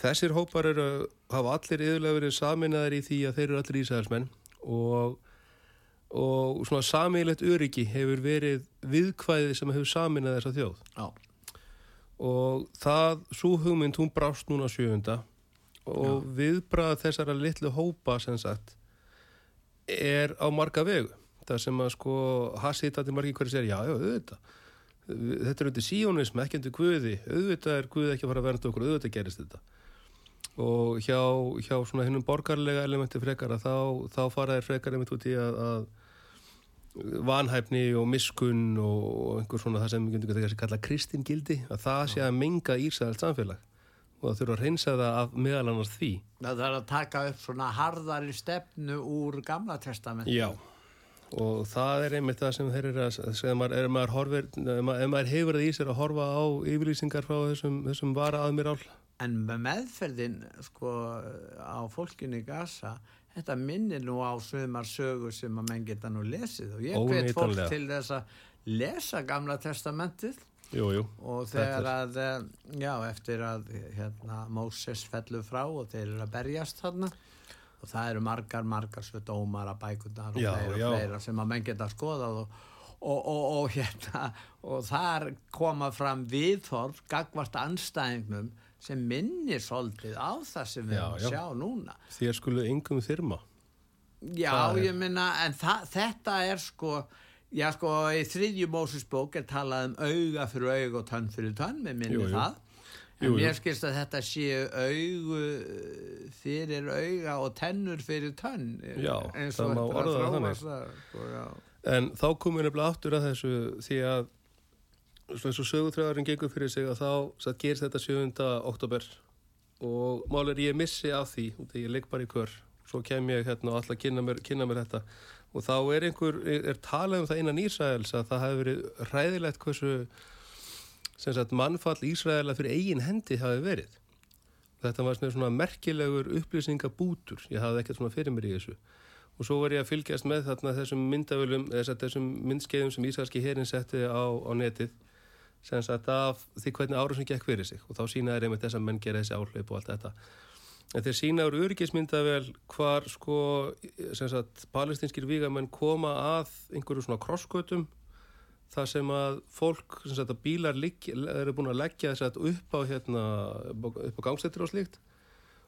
þessir hópar eru, hafa allir yfirlega verið saminæðar í því að þeir eru allir ísæðarsmenn og og svona samílegt öryggi hefur verið viðkvæði sem hefur saminað þessa þjóð. Já. og það, svo hugmynd hún brást núna sjöfunda og Já. viðbrað þessara litlu hópa sem sagt er á marga vegu. Það sem að sko hasitati margi hverju sér, já, já, auðvitað. Þetta er undir síónism, ekki undir guði. Auðvitað er guði ekki að fara að vernda okkur auðvitað gerist þetta og hjá, hjá svona hinnum borgarlega elementi frekar að þá, þá fara þér frekar einmitt út í að, að vanhæfni og miskun og einhver svona það sem við getum kannski kalla kristingildi að það sé að menga Ísraels samfélag og það þurfa að reynsa það af meðal annars því. Það er að taka upp svona harðari stefnu úr gamla testamentu. Já, og það er einmitt það sem þeir eru að segja, maður, er maður horfir, ef maður, ef maður hefur það í sér að horfa á yfirlýsingar frá þessum, þessum vara aðmýrál. En með meðferðin sko á fólkinu í Gaza, þetta minnir nú á sögumar sögur sem að menn geta nú lesið. Og ég veit fólk til þess að lesa gamla testamentið. Jú, jú. og þegar að, eh, já, eftir að hérna, Móses fellur frá og þeir eru að berjast þarna. Og það eru margar, margar svo dómar að bækundar og Já, fleira, og fleira sem að menn geta skoðað og, og, og, og hérna og þar koma fram viðhorf gagvart anstæðingnum sem minnir svolítið á það sem við erum að já. sjá núna Þér skulu yngum þyrma. Já, Það ég minna, en þetta er sko, já sko, í þriðju Mósusbók er talað um auga fyrir auga og tönn fyrir tönn, með minni Jú, það. En Jú, mér skilst að þetta séu augu fyrir auga og tennur fyrir tönn. Já, það má orða það þannig. sko. En þá komum við nefnilega áttur að þessu því að svo eins og sögutræðarinn gengur fyrir sig að þá satt, gerist þetta 7. oktober og mál er ég missi af því og því ég ligg bara í kör. Svo kem ég hérna og alltaf kynna mér, kynna mér þetta. Og þá er einhver, er, talað um það innan Ísraels að það hefur verið ræðilegt hversu sagt mannfall Ísraela fyrir eigin hendi hafi verið. Þetta var svona merkilegur upplýsingabútur. Ég hafði ekkert svona fyrir mér í þessu. Og svo var ég að fylgjast með þarna þessum myndavölum, þess þessum myndskeiðum sem Ísraelski herin setti á, á netið sem sagt af því hvernig ára sem gekk fyrir sig. Og þá sínaði þeir einmitt þess að menn gera þessi áhlaup og allt þetta. En þeir sína úr öryggismyndavel hvar sko sem sagt palestinskir vígamenn koma að einhverju svona krossgötum þar sem að fólk sem sagt að bílar eru búin að leggja þess að upp á hérna upp á gangstættir og slíkt.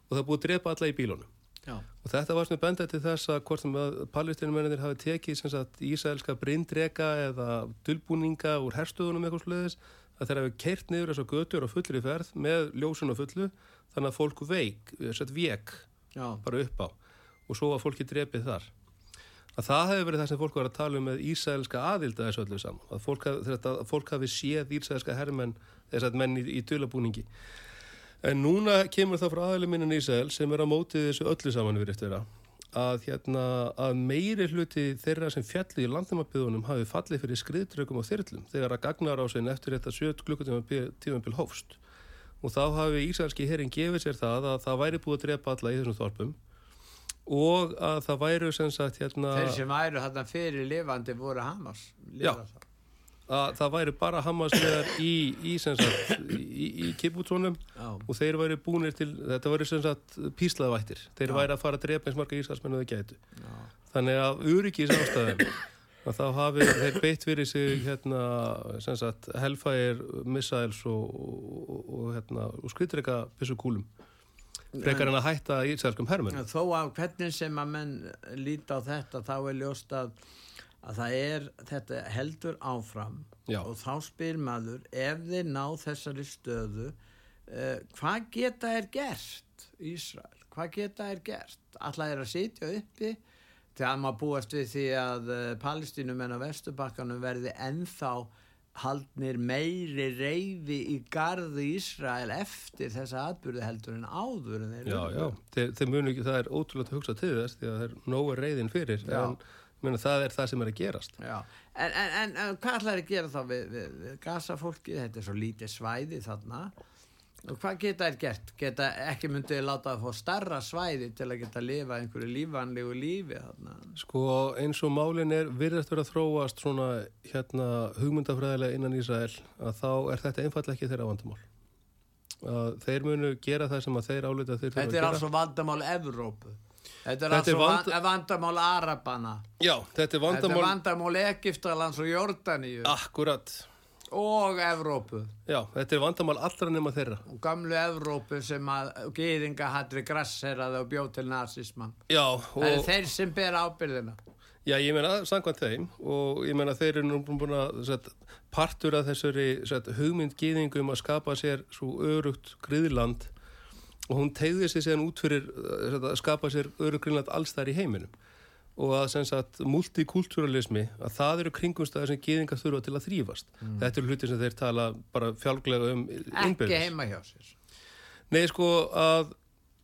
Og það er búið að drepa alla í bílunum Já. Og þetta var svona bendað til þess að hvort sem að palestinumennir hafi tekið sem sagt ísælska brindreka eða dulbúninga úr herstöðunum eitthvað sluðis að þeir hafi keirt niður þess að götur á fullri ferð með ljósun á fullu þannig að fólk veik, sett Já. bara upp á og svo að fólki drepið þar. Að það hefur verið það sem fólk var að tala um með ísælska aðilda þessu öllu saman. Að fólk, að fólk hafi séð ísælska herrmenn, þess að menn í, í dulabúningi. En núna kemur það frá aðeins minnin Ísæl sem er á mótið þessu öllu saman við eftir að, hérna, að meiri hluti þeirra sem fjalli í landnumabíðunum hafi fallið fyrir skriðtrökum og þyrlum þegar að gagnar á sin eftir þetta 7 klukkutíma hófst. Og þá hafi Ísælski herrin gefið sér það að það væri búið að drepa alla í þessum þorpum og að það væru sem sagt hérna Þeir sem væru þarna fyrir lifandi voru Hamas. Já. Að það væri bara Hamaslegar í, í, í, í kibbútsónum Já. og þeir væri búinir til, þetta væri sem sagt píslaðvættir, þeir Já. væri að fara að drepa eins marga ísalsmennu þau gætu Já. þannig að öryggis ástæðum að þá hafi þeir beitt fyrir sig hérna, sem sagt Hellfire, Missiles og, og, og, og, hérna, og skriðdreika kúlum frekar en að hætta ísælskum hermun Þó að hvernig sem að menn líta á þetta þá er ljóst að, að það er, þetta heldur áfram Já. og þá spyr maður ef þeir ná þessari stöðu uh, hvað geta er gert Ísrael, hvað geta er gert alltaf er að sitja uppi þegar maður búast við því að uh, palestínumenn á Vesturbakkanum verði ennþá haldnir meiri reyfi í garði Ísrael eftir þessa atbyrði heldur en áður en þeir Já, urðu. já, þeir, þeir munu ekki, það er ótrúlega að hugsa til þess því að þeir nógu reyðin fyrir Já. en meni, það er það sem er að gerast en, en, en, hvað ætlaði að gera þá við, við, við gasafólki, þetta er svo lítið svæði þarna og hvað geta þær gert? Geta ekki myndið láta að fá starra svæði til að geta að lifa einhverju lífanlegu lífi þarna? Sko eins og málin er virðast verið að þróast svona hérna hugmyndafræðilega innan Ísrael að þá er þetta einfallega ekki þeirra vandamál. Að þeir munu gera það sem að þeir álita að þeir Þetta er altså vandamál Evrópu. Þetta er Þetta er vand... vandamál Arabana. Já, þetta er Þetta er vandamál. vandamál Egiptalands og Jordaníu Akkurat. og Evrópu. Já, þetta er vandamál allra nema þeirra. Og gamlu Evrópu sem að gýðinga hattri grasseraði og bjóð til nazismann. Já, Það eru og þeir sem ber ábyrðina. já, ég meina samkvæmt þeim og ég meina þeir eru nú búin að set, partur af þessari set, hugmynd gýðingum að skapa sér svo örugt griðland og hún tegði sér síðan út fyrir set, að skapa sér örugt griðland alls þar í heiminum og að sem sagt multikulturalismi að það eru kringumstæðir sem geðingar þurfa til að þrýfast. Þetta eru hluti sem þeir tala bara fjálglega um Ekki innbyrðis. heima hjá sér. Nei, sko að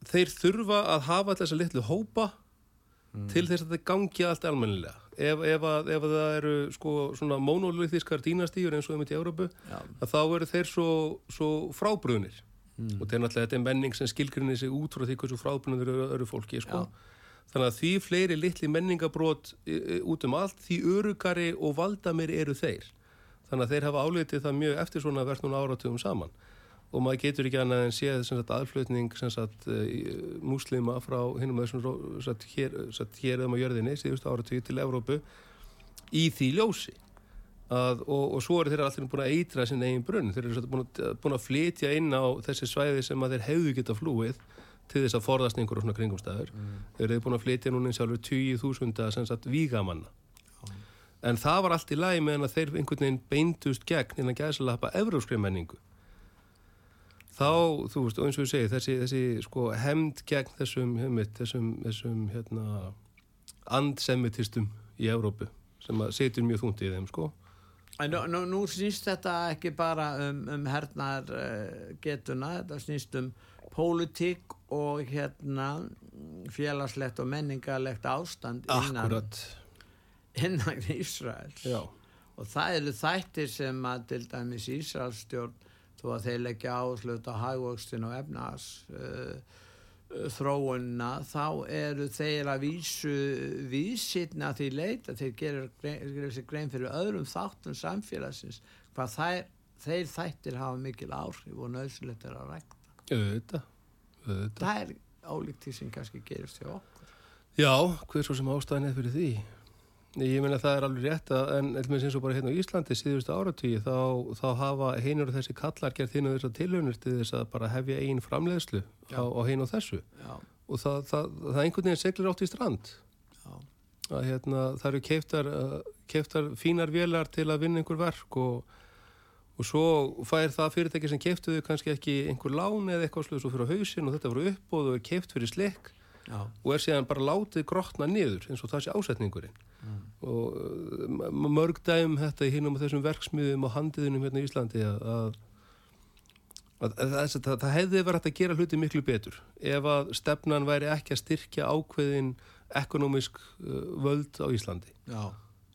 þeir þurfa að hafa þessa litlu hópa til þess að það gangi allt almennilega. Ef, ef, að, ef að það eru sko svona monolíþískar dínastíur eins og einmitt í Európu, að þá eru þeir svo, svo frábrunir. Og þetta er náttúrulega þetta er menning sem skilgrinni sig út frá því hversu frábrunir eru öru fólki, sko. Þannig að því fleiri litli menningabrót e, e, út um allt, því örugari og valdamir eru þeir. Þannig að þeir hafa álitið það mjög eftir svona verðt núna áratugum saman og maður getur ekki annað en séð sagt, aðflutning sagt, uh, múslima frá hinnum þessum sem sagt, hér, hér um á jörðinni síðustu áratug til Evrópu í því ljósi að, og, og svo eru þeir allir búin að eitra sinn eigin brunn. Þeir eru búin, að, búin að flytja inn á þessi svæði sem að þeir hefðu geta flúið til þess að forðast einhverjum svona kringumstæður. Þeir eru búin að flytja núna sjálfur 20.000 sem sagt vígamanna. En það var allt í lagi meðan að þeir einhvern veginn beindust gegn innan gæðsalappa evróskri menningu. Þá, þú veist, og eins og ég segi þessi, þessi sko hemd gegn þessum heimitt, þessum, þessum hérna, andsemitistum í Evrópu sem að setjur mjög þúnt í þeim, sko nú, nú, nú snýst þetta ekki bara um, um hernar uh, getuna, þetta snýst um pólitík og hérna félagslegt og menningarlegt ástand innan, innan Ísraels. Já. Og það eru þættir sem að til dæmis Ísraelsstjórn þó að þeir leggja áherslu á hagvöxtin og efnas uh, þróunna þá eru þeir að vísu vísitna því leita þeir gerir, sér grein fyrir öðrum þáttum samfélagsins hvað þær, þeir þættir hafa mikil áhrif og nöðsulegt er að rækta. Auðvitað, auðvitað. Það er ólíkt því sem kannski gerist hjá okkur. Já, hver svo sem ástæðan er fyrir því Ég meina það er alveg rétt að, en eins og bara hérna á Íslandi síðustu áratvíi þá, þá hafa heinur og þessi kallar hinn og þessar tilhörnir til þess að bara hefja einn framleiðslu á, á hinn og þessu. Já, og það, það, það einhvern veginn seglir átt í strand. Já, að hérna, það eru keiftar, uh, keiftar fínar vélar til að vinna einhver verk og, og svo fær það fyrirtæki sem keiftuðu kannski ekki einhver lán eða eitthvað sluð svo fyrir á hausinn og þetta voru uppbóð og er keift fyrir slikk já, og er síðan bara látið grotna niður eins og það sé ásetningurinn. Og uh, m- mörg dæm þetta í hinum og þessum verksmiðum og handiðunum hérna í Íslandi að, að, að, að það, það, það hefði verið að gera hluti miklu betur ef að stefnan væri ekki að styrkja ákveðin ekonomisk uh, völd á Íslandi. Já,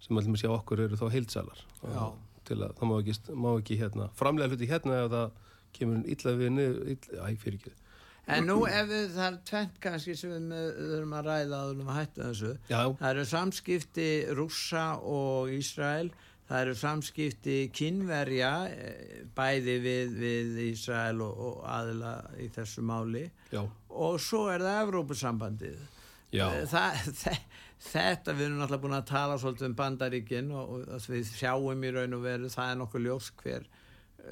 sem allir með sjá okkur eru þá heildsalar. Já. til að það má ekki, má ekki hérna, framlega hluti hérna ef það kemur illa við niður, illa, æ, fyrir ekki En nú ef við, það er tvent kannski sem við þurfum að ræða að við að hætta þessu. Já, Það eru samskipti rússa og Ísrael, það eru samskipti kynverja eh, bæði við, við Ísrael og, og aðila í þessu máli. Já, og svo er það Evrópusambandið. já, Eh, Það, þe- þetta við erum náttúrulega búin að tala svolítið um bandaríkin og, og við sjáum í raun og veru það er nokkuð ljóst hver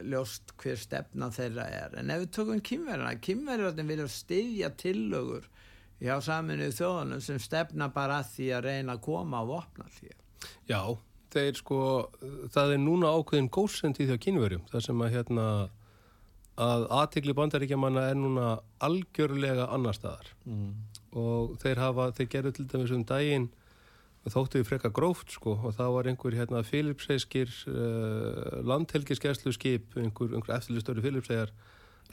ljóst hver stefna þeirra er. En ef við tökum kynverjana, kynverjarnir vilja styðja tillögur hjá saminuð þjóðunum sem stefna bara að því að reyna að koma á vopna því Já, þeir sko, það er núna ákveðin góðsend í því á kynverjum, það sem að hérna að aðtikli bandaríkjamanna er núna algjörlega annar staðar. Mm. og þeir hafa, þeir gerðu til dæmis um daginn þóttu við frekka gróft sko og það var einhver hérna Filipseyskir uh, landhelgiskeslu skip, einhver, einhver eftirlistöru Filipseyjar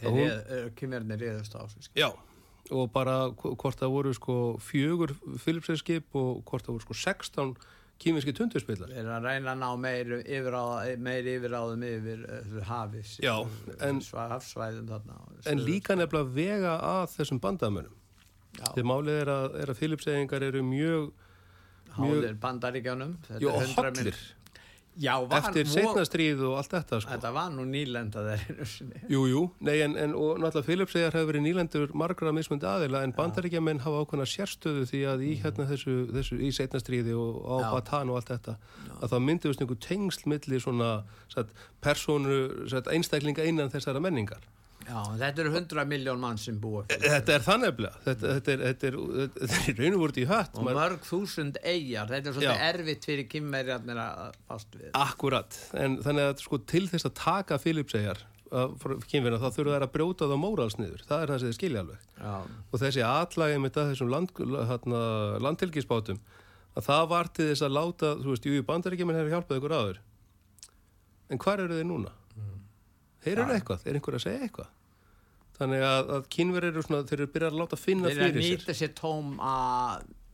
Hún- kynverjarnir reyðast á þessu Já, og bara hv- hvort það voru sko fjögur Filipseyskip og hvort það voru sko 16 kýminski tundurspillar Við erum að reyna að ná meiri yfiráðum yfir uh, hafis Já, en- þarna En líka nefnilega vega að þessum bandamönnum. Já. Þegar málið er að, er að Filipseyingar eru mjög, mjög- háðir bandaríkjánum þetta jú, 100 hollir mil- Já, var, eftir vo- setna stríð og allt þetta sko. Þetta var nú nýlenda sinni Jú, jú, nei, en, en og náttúrulega Filipseyjar hefur verið nýlendur margra mismundi aðila en bandaríkjamenn hafa ákveðna sérstöðu því að í hérna þessu, þessu í setna stríði og á Já. Batan og allt þetta að það myndiðust einhver tengsl milli svona satt, persónu, satt, einstaklinga innan þessara menningar. Já, þetta eru 100 miljón mann sem búa fyrir Þetta er þannefnilega, þetta, þetta er, þetta er, þetta er raun og voruð í hött. og mörg þúsund eigjar þetta er Já. erfitt fyrir kynverjarnir að fast við. Akkurat, en þannig að sko til þess að taka Filipseyjar kynfina þá þurfa þær að brjóta það móralsniður, það er það sem þið skilja alveg. Já, og þessi atlagi með það þessum land, hérna, landhelgisbátum að það var til þess að láta, þú veist, jú, bandaríkjumenn hefur hjálpað ykkur aður en hvar eru þeir núna? Þeir eru eitthvað, er einhver að segja eitthvað? Þannig að, að kynverið eru svona þeir eru byrjað að láta finna Þeir eru að fyrir sér. nýta sér tóma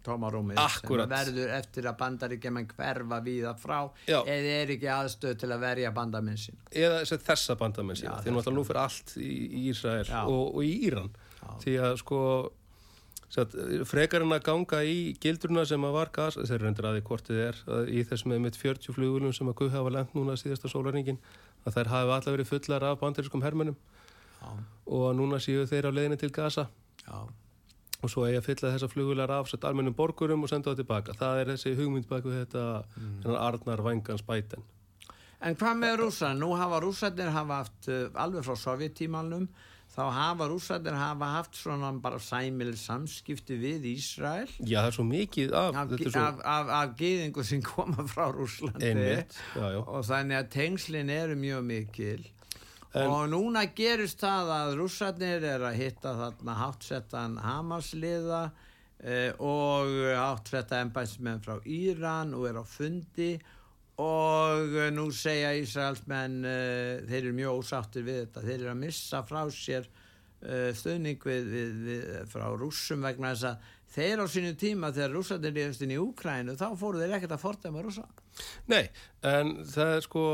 tómarúmið sem verður eftir að bandaríkjaman hverfa víða frá Já. eða er ekki aðstöð til að verja bandaminn sín. Eða þess- þessa bandamenn Já, því náttúrulega nú fyrir allt í, í Ísrael og, og í Íran. Já. því að sko satt, frekar en að ganga í gildruna sem að var gas, þeir reyndir að því hvort þið er að í þessum með mitt 40 flugulum sem að Guð hafa lent núna síðasta sólaringin að þær hafi allavega verið fullar af bandarískum hermönum Já, og núna séu þeir á leiðinni til Gaza. Já, og svo eigi að fylla þessa flugular af sett almennum borgurum og senda það tilbaka. Það er þessi hugmynd baku þetta mm. Arnar Vangans bæten En hvað með rússar? Nú hafa rússarnir hafa haft, uh, alveg frá sovjettímanum, þá hafa rússarnir hafa haft svona bara sæmil samskipti við Ísrael. Já, það er svo mikið af, af, svo af, af, af geðingu sem koma frá Rússlandi. Einmitt já, já. og þannig að tengslin eru mjög mikil. En- og núna gerist það að rússarnir er að hitta þarna hátsettan Hamasliða eh, og hátsettan embæsmenn frá Íran og er á fundi. og eh, nú segja Ísraelsmenn eh, þeir eru mjög ósáttir við þetta. Þeir eru að missa frá sér eh, stöðning við, við, við, frá rússum vegna þess að þeir á sínu tíma þegar rússarnir lífast inn í Úkrænu þá fóru þeir ekkert að fordæma rússa. Nei, en það er sko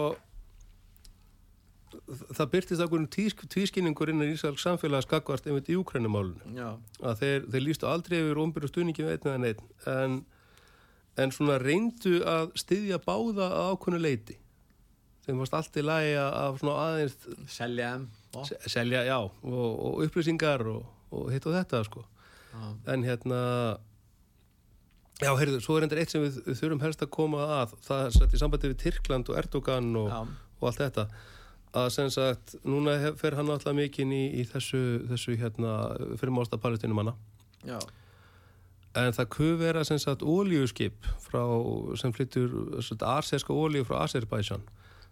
það byrtist ákveðin tvískinningur innan Ísraels samfélags skakvart einmitt í Úkrænumálunum að þeir, þeir lístu aldrei yfir ombyrju stuðningi við einn en, en svona reyndu að styðja báða að ákveðinu leiti þeim varst allt í lagi að svona aðeins selja selja, já, og, og upplýsingar og, og hitt og þetta sko. Já. en hérna já, heyrðu, svo er endur eitt sem við, við þurfum helst að koma að. Það er sett í sambandi við Tyrkland og Erdogan og, og allt þetta. Að sem sagt, núna fer hann alltaf mikinn í, í þessu, þessu hérna fyrir másta palestinumanna Já. En það kuð vera sem sagt ólíuskip frá, sem flyttur arserska ólíu frá Azerbaijan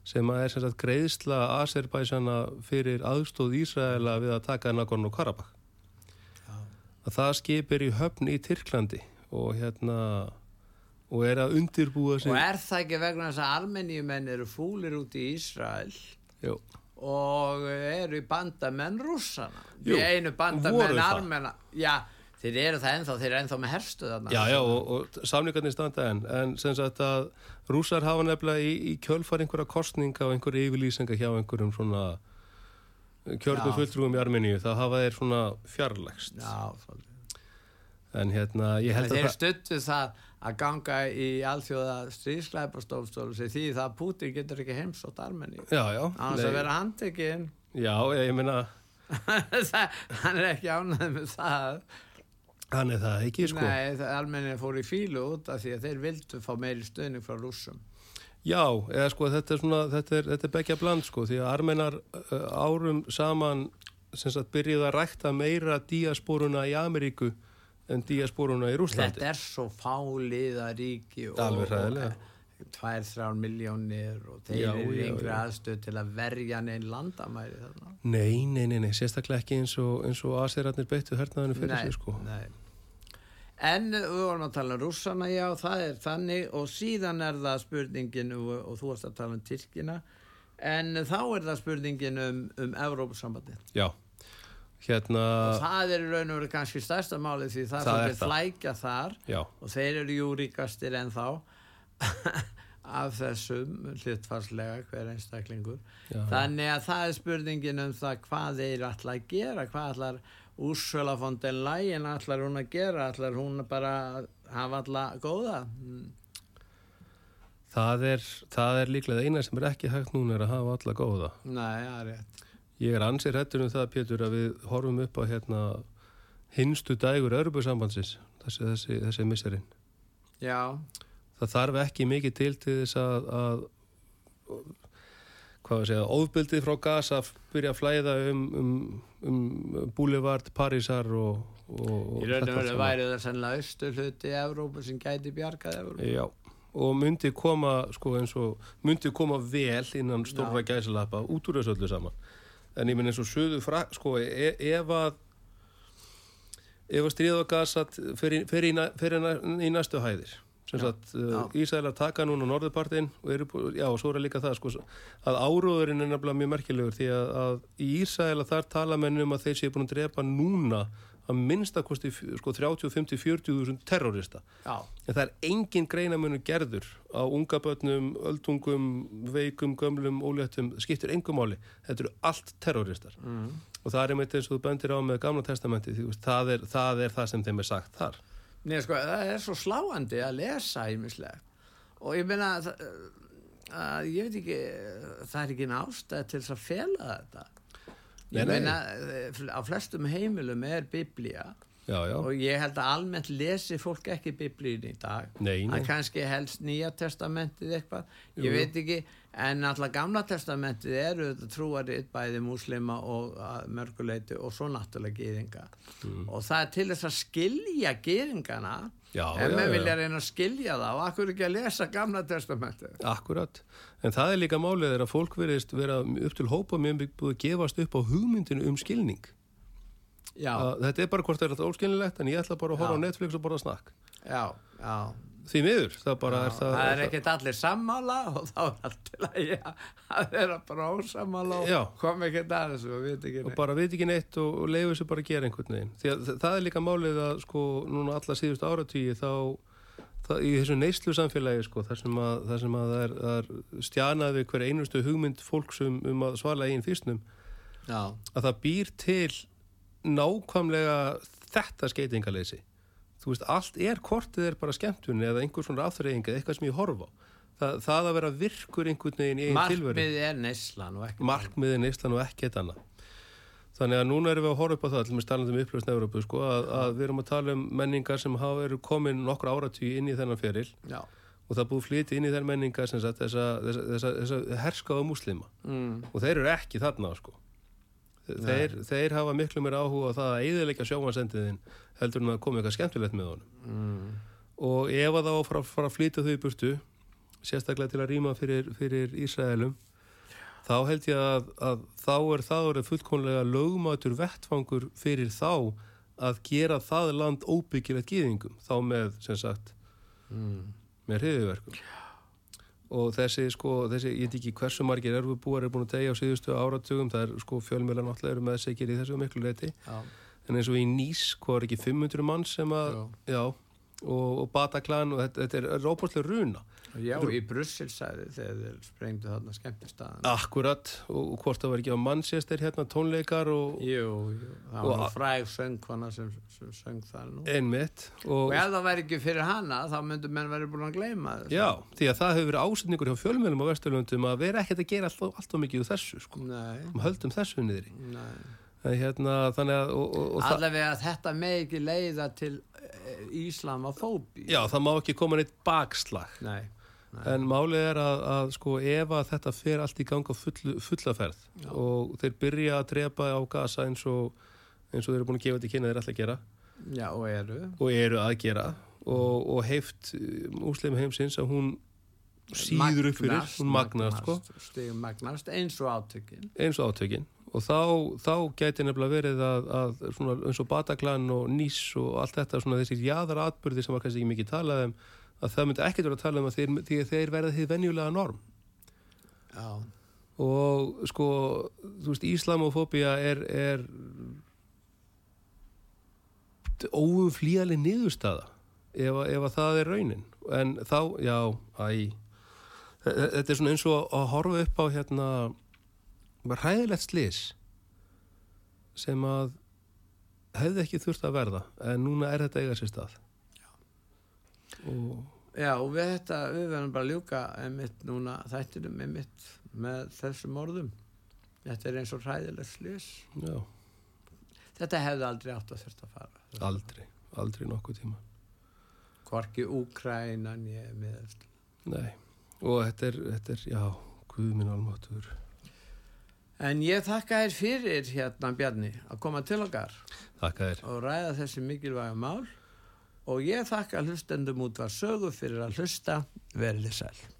sem er sem sagt greiðsla Azerbaijanna fyrir aðstóð Ísraela við að taka Nagorno Karabakh Já. að það skip er í höfn í Tyrklandi og hérna og er að undirbúa sig Og er það ekki vegna þess að almenníumenn eru fúlir út í Ísrael Jú. og eru í bandamenn rússana? Einu bandamenn það. armena. Já, þeir eru það ennþá, þeir eru ennþá með herstu þarna. Já, já, og, og samlingarnir standa enn en sem sagt að rússar hafa nefnilega í, í kjölfar einhverja kostninga og einhverja yfirlýsinga hjá einhverjum svona kjörnum fulltrúum í Armeníu, það hafa þeir svona fjarlægst Já, svolítið. en hérna, ég En held að þeir stuttu það að ganga í alþjóða stríðslæpastofstólu sem því það Putin getur ekki heimsótt Armeni. Já, já, Annars að vera handtekinn. já, ég meina hann er ekki ánægð með það. Hann er það ekki, sko Nei, Armeni fór í fílu út af því að þeir vildu fá meiri stöðning frá rússum. Já, eða sko þetta er svona, þetta er, þetta er begja bland sko, því að armenar árum saman sem sagt byrjuð að rækta meira díasporuna í Ameríku en díasporuna í Rúslandi. Þetta er svo fáliða ríki og, Alveg tvær, þrjár miljónir og þeir Já, eru yngri aðstöð til að verja neinn landamæri þarna. Nei, nei, nei, nei, sérstaklega ekki eins og, og aserarnir beittu hernaðinu fyrir sig sko. nei. En við vorum að tala um rússana, já, það er þannig. Og síðan er það spurningin og, og þú varst að tala um Tyrkina. En þá er það spurningin um, um Evrópusambandið. Já, hérna, Og það er í raun og veru kannski stærsta máli því það, Það er flækja þar. Já, og þeir eru jú ríkastir en þá af þessum hlutfarslega hver einstaklingur. Já, þannig að það er spurningin um það hvað þeir ætla að gera hvað ætlar Úrsula von der Leyen ætlar hún að gera? Ætlar hún bara að hafa alla góða? Mm, það er, það er líklega eina sem er ekki hægt núna er að hafa alla góða. nei, það er rétt. Ég er ansið hættur um það, Pétur, að við horfum upp á hérna hinstu dægur Örubusambandsins, þessi, þessi, þessi misserinn. já, það þarf ekki mikið til til þess að, að hvað við segja, ofbildið frá Gaza byrja að flæða um, um, um Boulevard, Parísar og, og í raun og veru væri það sennilega austu hluti í Evrópu sem gæti bjargað Evrópu. Já, og myndi koma sko eins og, myndi koma vel innan stórra gæsalappa út úr þessu öllu saman. En ég minn eins og söðu fra, sko, e, ef að ef að stríða á Gaza fer í, fer í, fer í, í næstu hæðir uh, já. Ísælar taka núna norðurpartin og eru, já, og svo er líka það, sko, að áróðurinn er nefnilega mjög merkilegur því að, að í Ísæla þar tala menn um að þeir séu búin að drepa núna að minnstakosti sko 30, 50, 40 þúsund terrorista. Já, En það er engin greinamunur gerður á unga börnum, öldungum, veikum, gömlum, óléttum, skiptir engum máli. Þetta eru allt terroristar. mm. Og það er einmitt eins og þú bendir á með gamla testamenti, því það er, það er það sem þeim er sagt þar. Nei, sko, það er svo sláandi að lesa ímislegt og ég meina að, að ég veit ekki það er ekki nástæð til þess að fela þetta ég Nei, nei. meina eh, á flestum heimilum er biblía Já, já. og ég held að almennt lesi fólk ekki biblíun í dag Nei, nei. það kannski helst nýja testamentið eitthvað, ég jú. veit ekki en alltaf gamla testamentið eru trúarið bæði múslima og að mörguleiti og svo náttúrulega gýðinga Mm. og það er til þess að skilja gýðingana Já, já, við vilja reyna að skilja það og akkur ekki að lesa gamla testamentið Akkurat. En það er líka málið að fólk verðist vera upp til hópa mjög búið að gefast upp á hugmyndinu um skilning. já, Þetta er bara hvort það er þetta óskilnilegt en ég ætla bara að horfa Já. á Netflix og borða snakk. já, já Því miður, það bara Já, er það... það er ekkert allir sammála og þá er allt til að vera bara ósammála og kom ekkert að þessu og veit ekki og neitt. bara veit ekki neitt og, og leiður sér bara að gera einhvern veginn. Því að þa- það er líka málið að sko núna alla síðustu áratvíi þá það, í þessu neyslu samfélagi sko þar sem að það, sem að það er, er stjanað við hver einustu hugmynd fólks um, að svala eigin fyrstnum Já, að það býr til nákvæmlega þetta skeitingaleysi þú veist, allt er kortið er bara skemmtunni eða einhver svona afþreying eða eitthvað sem ég horfa á. Það, það að vera virkur einhvern veginn í einn tilveru. Markmið er neyslan og ekki markmiðið neyslan og ekkert annað. Þannig að núna erum við að horfa upp á það til með talandi um upplöfsn Európu sko, að, að við erum að tala um menningar sem hafa eru komin nokkur áratví inn í þennan feril Já, og það er búið flytið inn í þennan menningar sem sagt, þessa, þessa, þessa, þessa herskáða múslima. Mm, og þeir eru ekki þarna sko. þeir, þeir hafa miklu meira áhuga á það að eðilegja sjómansendiðin heldur en að koma eitthvað skemmtilegt með honum. Mm, og ef að það á að fara, fara að flytja þau í burtu sérstaklega til að rýma fyrir, fyrir Ísraelum þá held ég að, að þá er það orðið fullkonlega lögmatur vettfangur fyrir þá að gera það land óbyggilegt gýðingum þá með, sem sagt, mm. með hriðiverkum og þessi, sko, þessi, ég veit ekki hversu margir erfubúar er búin að tegja á síðustu áratugum, það er sko fjölmjöla náttúrulega eru með segir í þessu miklu leiti Já, en eins og í Nýs, hvað er ekki 500 mann sem að, já, og, og Bataclan og þetta, þetta er róbúrslega runa. Já, í Brussel sagði þegar þeir sprengdu þarna skemmtistaðan Akkurat, og, og hvort það var ekki á Manchester hérna tónleikar og Jú, jú, það Og var a- fræg söngkona sem, sem söng það nú. Einmitt og, Og ef það væri ekki fyrir hana þá myndu menn verið búin að gleyma þessu. Já, því að það hefur verið ásetningur hjá fjölmjölum á Vesturlundum að vera ekkert að gera alltaf, mikið úr þessu, sko, Nei, um höldum þessu niðri. Nei. en hérna, þannig að og, og, og Allavega þetta með ekki leiða til eh, Íslamafóbi já, það má ekki koma neitt bakslag. Nei, nei. En málið er að, að sko ef að þetta fer allt í gang á full, fullaferð Já. og þeir byrja að drepa á gasa eins og, eins og þeir eru búin að gefa þetta kynna þeir ætla að gera. Já, og eru. Og eru að gera. Og, og heift múslim heimsins að hún síður upp fyrir, hún magnast sko, Stigum magnast eins og átökin. Eins og átökin og þá, þá gæti nefnilega verið að, að svona, eins og Bataclan og Nýs og allt þetta svona þessi jáðara atbyrði sem var kannski ekki mikið talað um að það myndi ekkert vera að tala um að þeir, að þeir verða því venjulega norm. Já, og sko þú veist, islamofóbía er, er óumflýjaleg niðurstaða ef, ef að það er raunin. En þá, já, æ. Þetta er svona eins og að horfa upp á hérna ræðilegt slis sem að hefði ekki þurft að verða en núna er þetta eiga sér stað. Og Já, og við þetta, við verðum bara að ljúka einmitt núna þættinum einmitt með þessum orðum. Þetta er eins og hræðileg slis. já, Þetta hefði aldrei átt að þurft að fara. aldrei aldrei nokkuð tíma. Hvorki Úkrænan ég með Nei, og þetta er, þetta er já, guð minn almáttur En ég þakka þér fyrir hérna Bjarni að koma til okkar og ræða þessi mikilvæga mál. Og ég þakka hlustendum út var sögu fyrir að hlusta. Verið þið sæl.